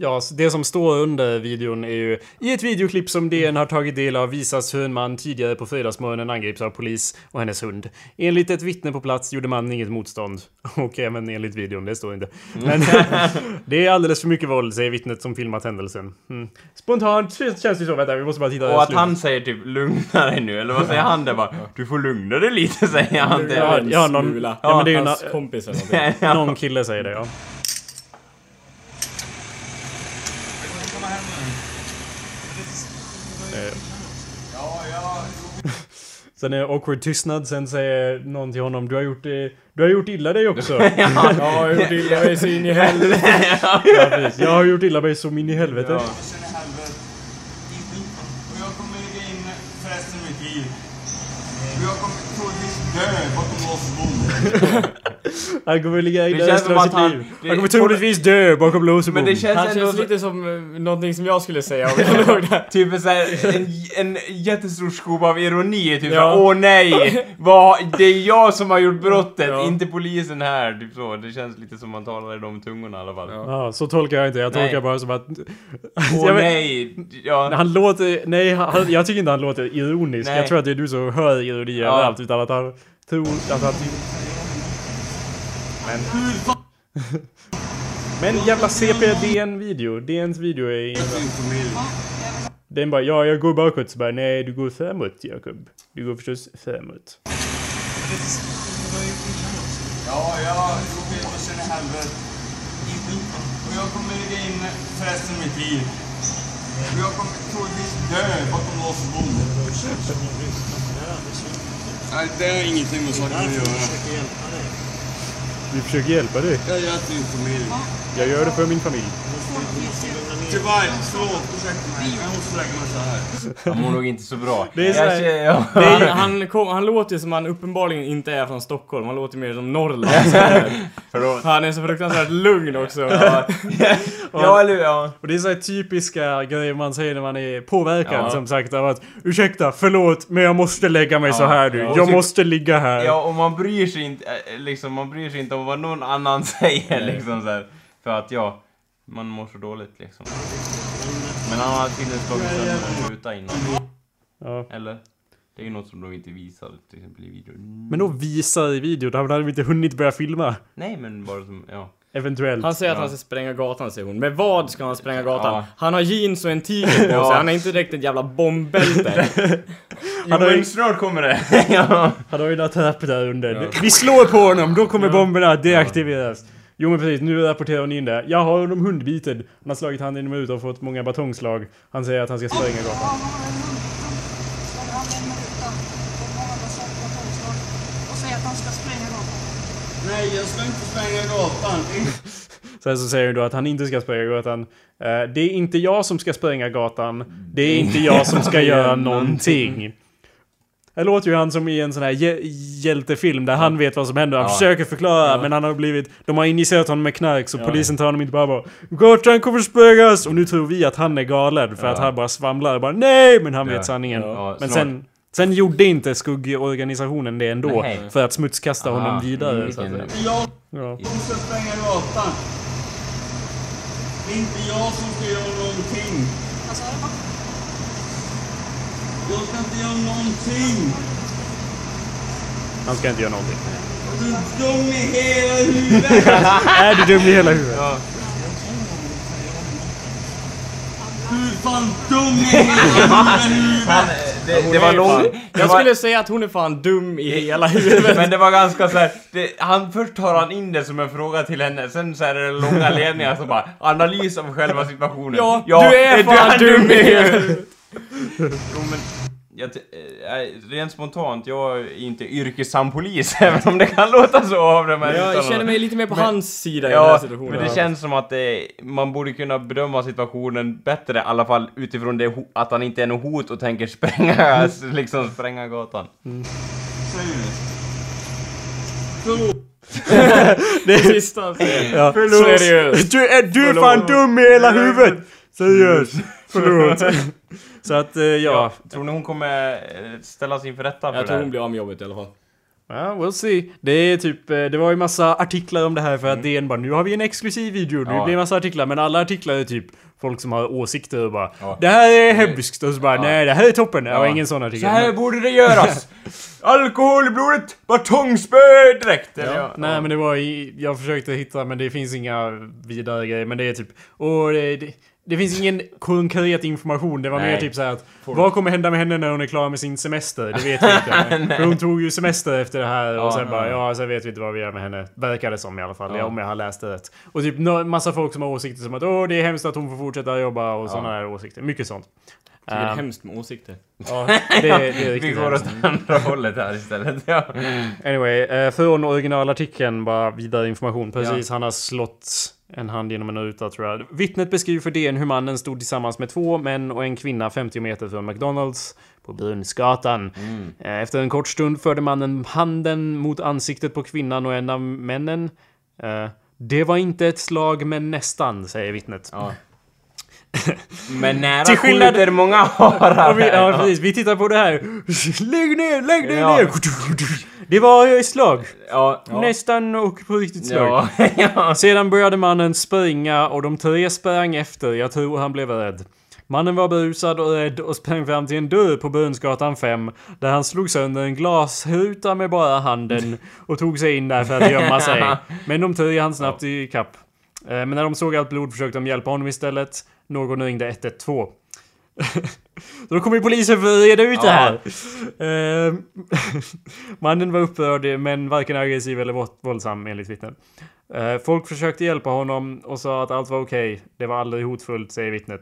Ja, det som står under videon är ju I ett videoklipp som DN har tagit del av visas hur en man tidigare på fredagsmorgonen angrips av polis och hennes hund. Enligt ett vittne på plats gjorde mannen inget motstånd. Och även enligt videon, det står inte. Men det är alldeles för mycket våld, säger vittnet som filmat händelsen. Mm. Spontant känns det så, vänta vi måste bara titta Och att slut. han säger typ lugna dig nu, eller vad säger han där bara? Du får lugna dig lite, säger han Ja, ja, någon- ja, men det är ju Hans na- kompis eller. Någon kille säger det, ja. Sen är det awkward tystnad, sen säger någon till honom Du har gjort, eh, du har gjort illa dig också. Ja, jag har gjort illa mig så in i helvete. Ja, precis. Jag har gjort illa mig som in i helvete. Och jag kommer lägga in resten av mitt liv. Jag kommer troligtvis dö Han kommer ligga inne resten av att sitt han- liv. det- Han kommer troligtvis dö bakom lås och Men det känns Han ändå känns så, lite som eh, någonting som jag skulle säga om jag låg där. typ en, en, en jättestor skopa av ironi. Typ Ja. såhär, åh nej! Vad, det är jag som har gjort brottet, Ja. inte polisen här. Typ så. Det känns lite som man talar i de tungorna i alla fall. Ja, så tolkar jag inte. Jag Nej. tolkar bara som att... Åh nej! Ja. Han låter... Nej, han, jag tycker inte han låter ironisk. Nej. Jag tror att det är du som hör ironi Ja. överallt. Utan att han tror att han... Men... Men jävla CP DN-video. DNs video är... Den bara ja, jag går bakåt. Så bara nej, du går framåt Jakob. Du går förstås framåt. Ja, jag gjorde illa sen i helvete. Och jag kommer lägga in resten av mitt liv. Och jag kommer troligtvis dö bakom lås och bom. Nej, det har ingenting med saken att göra. Vi försöker hjälpa dig. Jag gör det till min familj. Jag gör det för min familj. Tyvärr, förlåt, ursäkta mig. Jag måste lägga mig så här. Han mår nog inte så bra. Det är så här- Jag känner- ja. Han, kom, han låter ju som han uppenbarligen inte är från Stockholm, han låter mer som Norrland. Han är så fruktansvärt lugn också. Ja, eller ja. Och det är så här typiska grejer man säger när man är påverkad Ja. som sagt av att Ursäkta, förlåt, men jag måste lägga mig Ja. så här du. Ja. Jag typ- måste ligga här. Ja, och man bryr sig inte, eh, liksom, man bryr sig inte om vad någon annan säger liksom så här. För att ja, man mår så dåligt liksom. Men han har tydligen slagit sönder en ruta innan. Ja. Eller? Det är ju något som de inte visar till exempel i videon. Men då visar i videon, då hade vi inte hunnit börja filma. Nej men bara som, ja. Eventuellt. Han säger att Ja. han ska spränga gatan, säger hon. Med vad ska han spränga gatan? Ja. Han har jeans och en tiger på sig, Ja. han är inte direkt ett jävla bombbälte. Jo, har ju- men snart kommer det. ja. Han har ju några trapp där under. Vi slår på honom, då kommer bomberna att deaktiveras. Jo men precis, nu rapporterar hon in det. Jag har honom hundbiten. Han har slagit handen i ut och fått många batongslag. Han säger att han ska spränga gatan. gatan. Nej, jag ska inte spränga gatan. Sen så säger hon då att han inte ska spränga gatan. Eh, det är inte jag som ska spränga gatan. Det är inte jag som ska göra någonting. Det låter ju han som i en sån här hjä- hjältefilm där han vet vad som händer. Han Ja. försöker förklara men han har blivit... De har injicerat honom med knark så Ja. polisen tar honom inte bara bara Gatan kommer sprängas! Och nu tror vi att han är galen för Ja. att han bara svamlar och bara NEJ! Men han Ja. vet sanningen. Ja, men sen... Sen gjorde inte skuggorganisationen det ändå. Nej. För att smutskasta honom Ah, vidare. mm, så att säga. Jag Ja. ska spränga gatan. Det är inte jag som ska göra någonting. Du? Jag ska inte göra någonting. Han ska inte göra någonting. Du är dum i hela huvudet. är du dum i hela huvudet? Ja. Du är fan dum i hela huvudet. Det, det var långt. Jag skulle säga att hon är fan dum i hela huvudet. Men det var ganska så här, det, han först tar han in det som en fråga till henne, sen så är det långa ledningar som bara analys av själva situationen. Ja, du är fan dum i huvudet. Jo men, jag, äh, rent spontant, jag är inte yrkesam polis, även om det kan låta så av det. Men Jag känner mig lite mer på hans sida i den här Ja, situationen. men det känns som att det, man borde kunna bedöma situationen bättre, i alla fall utifrån det att han inte är något hot och tänker spränga, liksom spränga gatan. Seriöst. det sista han säger. Ja. Seriöst. Du är, du är fan dum i hela huvudet! Seriöst. Förlåt. Så att, eh, ja. Tror ni hon kommer eh, ställas inför rätta för Jag det tror här? hon blir av med jobbet i alla fall. Ja, we'll see. Det är typ, eh, det var ju massa artiklar om det här för att DN bara nu har vi en exklusiv video, nu Ja. blir det massa artiklar, men alla artiklar är typ folk som har åsikter och bara Ja. Det här är hemskt och så bara Ja. nej det här är toppen. Det var Ja. ingen sån Så artikel. här Men- borde det göras! Alkohol i blodet, batongspö direkt! Eller Ja, nej men det var i, jag försökte hitta men det finns inga vidare grejer men det är typ och det, det, det finns ingen konkret information. Det var mer Nej. typ så här att vad kommer hända med henne när hon är klar med sin semester? Det vet vi inte. För hon tog ju semester efter det här och Ja, sen ja, bara ja. ja, sen vet vi inte vad vi gör med henne. Verkar det som i alla fall, Ja. om jag har läst det rätt. Och typ massa folk som har åsikter som att åh det är hemskt att hon får fortsätta jobba och sådana där åsikter. Mycket sånt. Det är Ehm, hemskt med åsikter. ja, det, det är Vi riktigt går hemskt. åt andra hållet här istället. Ja. Anyway, eh, från originalartikeln bara vidare information. Precis, han har slått en hand genom en ruta tror jag. Vittnet beskriver för DN hur mannen stod tillsammans med två män och en kvinna 50 meter från McDonalds på Brunnsgatan. Eh, Efter en kort stund förde mannen handen mot ansiktet på kvinnan och en av männen. Eh, Det var inte ett slag men nästan, säger vittnet. Ja. Men nära Till skillnad- skjuter många harar. Vi, ja, precis. Vi tittar på det här. Lägg ner, lägg ner, Ja. ner! Det var ett slag. Ja. Nästan och på riktigt slag. Ja. ja. Sedan började mannen springa och de tre sprang efter. Jag tror han blev rädd. Mannen var berusad och rädd och sprang fram till en dörr på Brunnsgatan 5 där han slog sönder en glasruta med bara handen och tog sig in där för att gömma sig. Men de tre hann snabbt i kapp. Eh, Men när de såg allt blod försökte de hjälpa honom istället. Någon ringde 112. Då kom ju polisen för att reda ut det här. Eh, Mannen var upprörd men varken aggressiv eller våld- våldsam enligt vittnen. Eh, Folk försökte hjälpa honom och sa att allt var okej. Det var aldrig hotfullt, säger vittnet.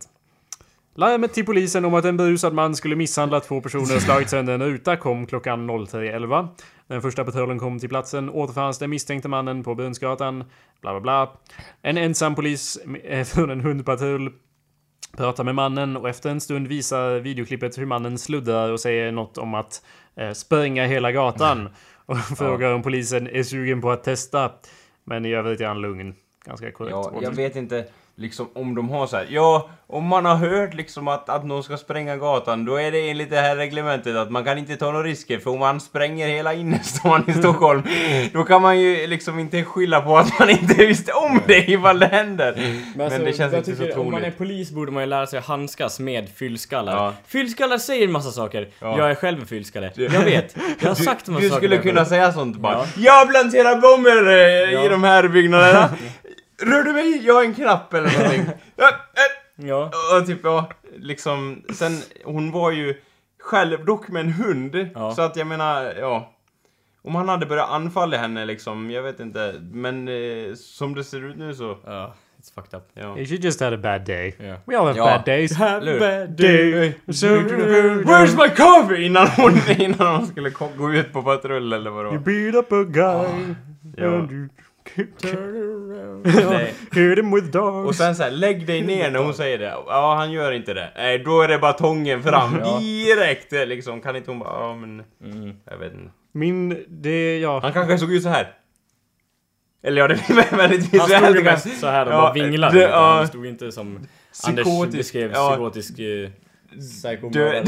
Larmet till polisen om att en berusad man skulle misshandla två personer och slagit sönder en ruta kom klockan 03.11. Den första patrullen kom till platsen återfanns den misstänkte mannen på Brunnsgatan. Bla bla bla. En ensam polis från en hundpatrull pratar med mannen och efter en stund visar videoklippet hur mannen sluddrar och säger något om att eh, spränga hela gatan. Och frågar om polisen är sugen på att testa. Men i övrigt är han lugn. Ganska korrekt. Ja, jag vet inte liksom om de har så här. Ja, om man har hört liksom att, att någon ska spränga gatan, då är det enligt det här reglementet att man kan inte ta några risker, för om man spränger hela innerstan i Stockholm, då kan man ju liksom inte skylla på att man inte visste om det ifall det händer. Men, alltså, det känns jag inte så tycker, Om man är troligt. polis borde man ju lära sig att handskas med fyllskallar. Ja. Fyllskallar säger en massa saker. Ja. Jag är själv en fyllskalle. Jag vet. Jag har sagt en massa Du saker. skulle där kunna säga sånt bara. Ja. Jag planterar bomber eh, Ja. i de här byggnaderna. Rör du mig? Jag har en knapp eller någonting. Ja, eh. Och typ, ja, liksom, sen, hon var ju själv dock med en hund, Ja. så att jag menar, ja. Om han hade börjat anfalla henne liksom, jag vet inte, men eh, som det ser ut nu så, Ja, it's fucked up. ja. She just had a bad day. Yeah. We all have Ja. bad days. Eller hur? day. So, Where's my coffee? Innan hon, innan hon skulle gå ut på patrull eller vad det You beat up a guy. Ja. Nej. hit him with dogs. Och sen såhär, lägg dig ner när hon säger det. Ja, han gör inte det. Nej, då är det batongen fram Ja. direkt eh, liksom. Kan inte hon bara, ja men, Mm. jag vet inte. Min, det, ja. Han kanske såg ut så här. Eller ja, det blir väldigt Han stod ju mest så här och Ja, bara vinglade. det- ja. Han stod inte som Anders Psykotisk, beskrev, ja. psykotisk eh, Du, psykomördare.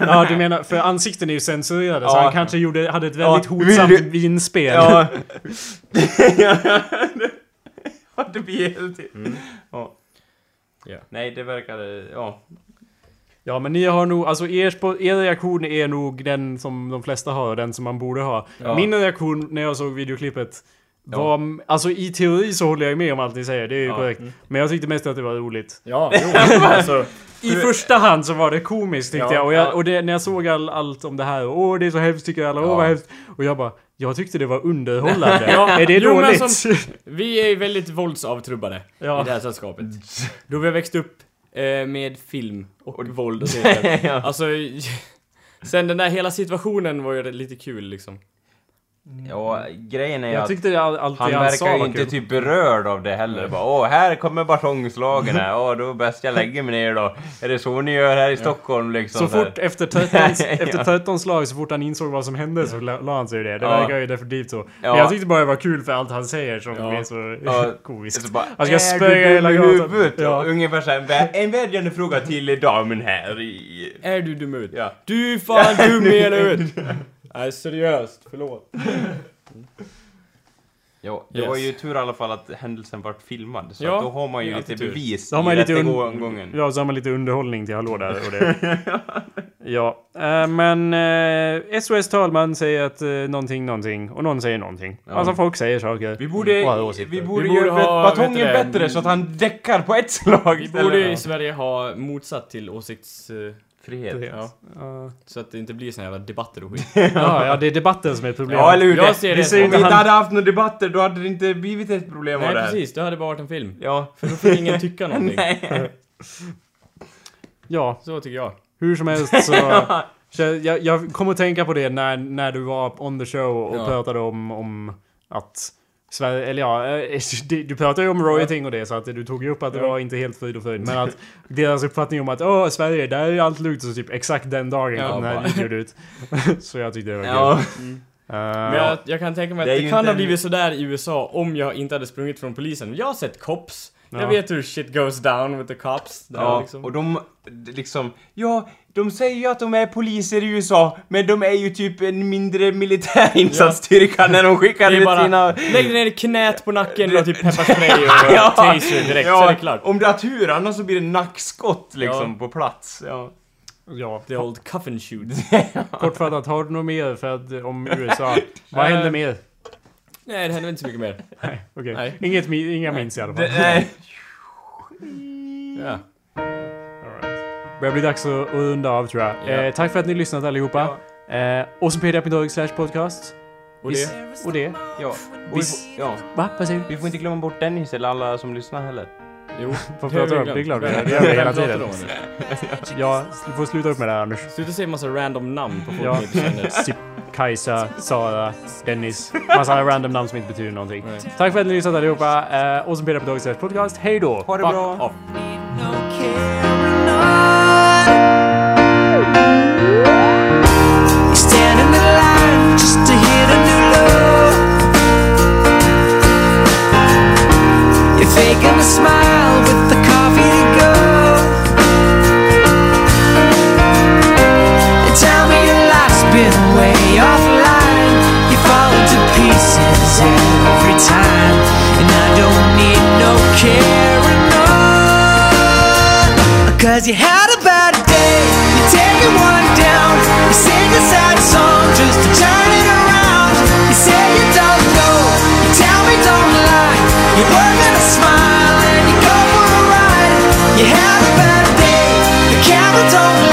Ja, du menar, för ansikten är ju censurerade så Ja. han kanske gjorde, hade ett väldigt Ja, hotsamt du- vinspel. Ja. ja, det blir helt... Ja. Ja. Nej, det verkade... Ja. Ja, men ni har nog, alltså er, er reaktion är nog den som de flesta har och den som man borde ha. Ja. Min reaktion när jag såg videoklippet var, alltså i teori så håller jag med om allt ni säger, det är ju Ja. korrekt. Men jag tyckte mest att det var roligt. Ja, jo, alltså. I första hand så var det komiskt tyckte Ja, jag. Och, jag, ja. och det, när jag såg all, allt om det här, åh det är så hemskt tycker alla, åh Ja. vad hemskt. Och jag bara, jag tyckte det var underhållande. Ja, är det jo, dåligt? som- Vi är väldigt våldsavtrubbade Ja. i det här sällskapet. Då vi har växt upp eh, med film och, våld och teater. ja. Alltså, sen den där hela situationen var ju lite kul liksom. Ja, grejen är jag att han verkar ju inte kul. typ berörd av det heller. Bara, Åh, här kommer batongslagen här. Åh, då är bäst jag lägger mig ner då. Är det så ni gör här i Stockholm liksom? Så fort efter 13, efter 13 slag, så fort han insåg vad som hände så la, han sig i det. Det Ja. verkar ju definitivt så. Men Ja. jag tyckte bara det var kul för allt han säger som Ja. är så Ja. komiskt. Så bara, Han ska du hela gatan. huvudet? Ja. Ungefär såhär, en vädjande fråga till damen här i... Är du dum huvudet? Ja. Du är fan dum i hela huvudet! Nej seriöst, förlåt. Ja, det Yes. var ju tur i alla fall att händelsen vart filmad. Så Ja, då har man ju lite tur. bevis Då har man i rättegången. Ja, så har man lite underhållning till hallå där och det. ja, eh, men eh, SOS talman säger att eh, någonting, någonting och någon säger någonting. Ja. Alltså folk säger saker. Vi borde, vi borde Vi borde göra ha, batongen bättre så att han däckar på ett slag Vi borde i Sverige ha motsatt till åsikts... eh, Frihet. Ja. Så att det inte blir såna jävla debatter och skit. ja, ja, det är debatten som är ett problem. Ja, eller hur? Jag ser det som- Om vi inte han- hade haft några debatter, då hade det inte blivit ett problem av Nej det här. precis, det hade bara varit en film. Ja. För då får ingen tycka någonting. Nej. Ja, Så tycker jag. hur som helst så... så jag, jag kommer att tänka på det när, när du var on the show och Ja. pratade om, om att Sverige, eller ja, eh, du pratade ju om royalting och det så att du tog ju upp att det Ja. var inte helt frid och fröjd. Men att deras uppfattning om att åh Sverige, där är allt lugnt så typ exakt den dagen Ja, kom den här videon ut. så jag tyckte det var Ja. kul. Eh, Men jag, jag kan tänka mig Det att det, ju kan ha blivit sådär i USA om jag inte hade sprungit från polisen. Jag har sett cops. Ja. Jag vet hur shit goes down with the cops. Där Ja, liksom. och de, liksom, ja, de säger ju att de är poliser i USA, men de är ju typ en mindre militär när de skickar ut bara, sina... lägg ner knät på nacken och typ pepparspray och Ja. taser direkt så är det klart. om du har tur, annars så blir det nackskott liksom Ja. på plats. Ja. ja, The old cuffin shoot. kortfattat, har du något mer för att, om USA? Vad händer mer? Nej, det händer inte så mycket mer. Nej, okej. Nej. Inget, mi- inga minns i alla fall. Det är, Ja. Alright. Börjar bli dags att, att runda av tror jag. Ja. Eh, tack för att ni lyssnat allihopa. Eh, Awesomepedia.org slash podcast. Och Vi det? Och det. ja. Och vi, får, ja. Va? Vad säger du? vi får inte glömma bort Dennis eller alla som lyssnar heller. Jo. Vad pratar du om? Det är klart vi gör. Det gör vi hela tiden. Ja, du får sluta upp med det här Anders. Sluta säga massa random namn på folk Ja. ni inte känner. Typ Kajsa, Sara, Dennis. Massa random namn som inte betyder någonting. Nej. Tack för att ni lyssnat allihopa. Eh, Awesomepedia.org slash podcast. Hej då! Ha det Fuck bra! off. Faking a smile with the coffee to go. And tell me your life's been way. You fall pieces every time, and I don't need no you had a bad day, you're taking one down. You sing a sad song just to turn it around. You say you don't know, you tell me don't lie. You smile and you go for a ride. You had a bad day, the camera don't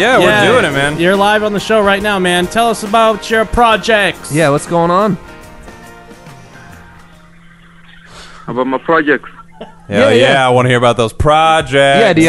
right now? Or? Yeah, we're doing it, man. You're live on the show right now, man. Tell us about your projects. Yeah, what's going on? About my projects. Hell yeah, I want to hear about those projects. Yeah, do you have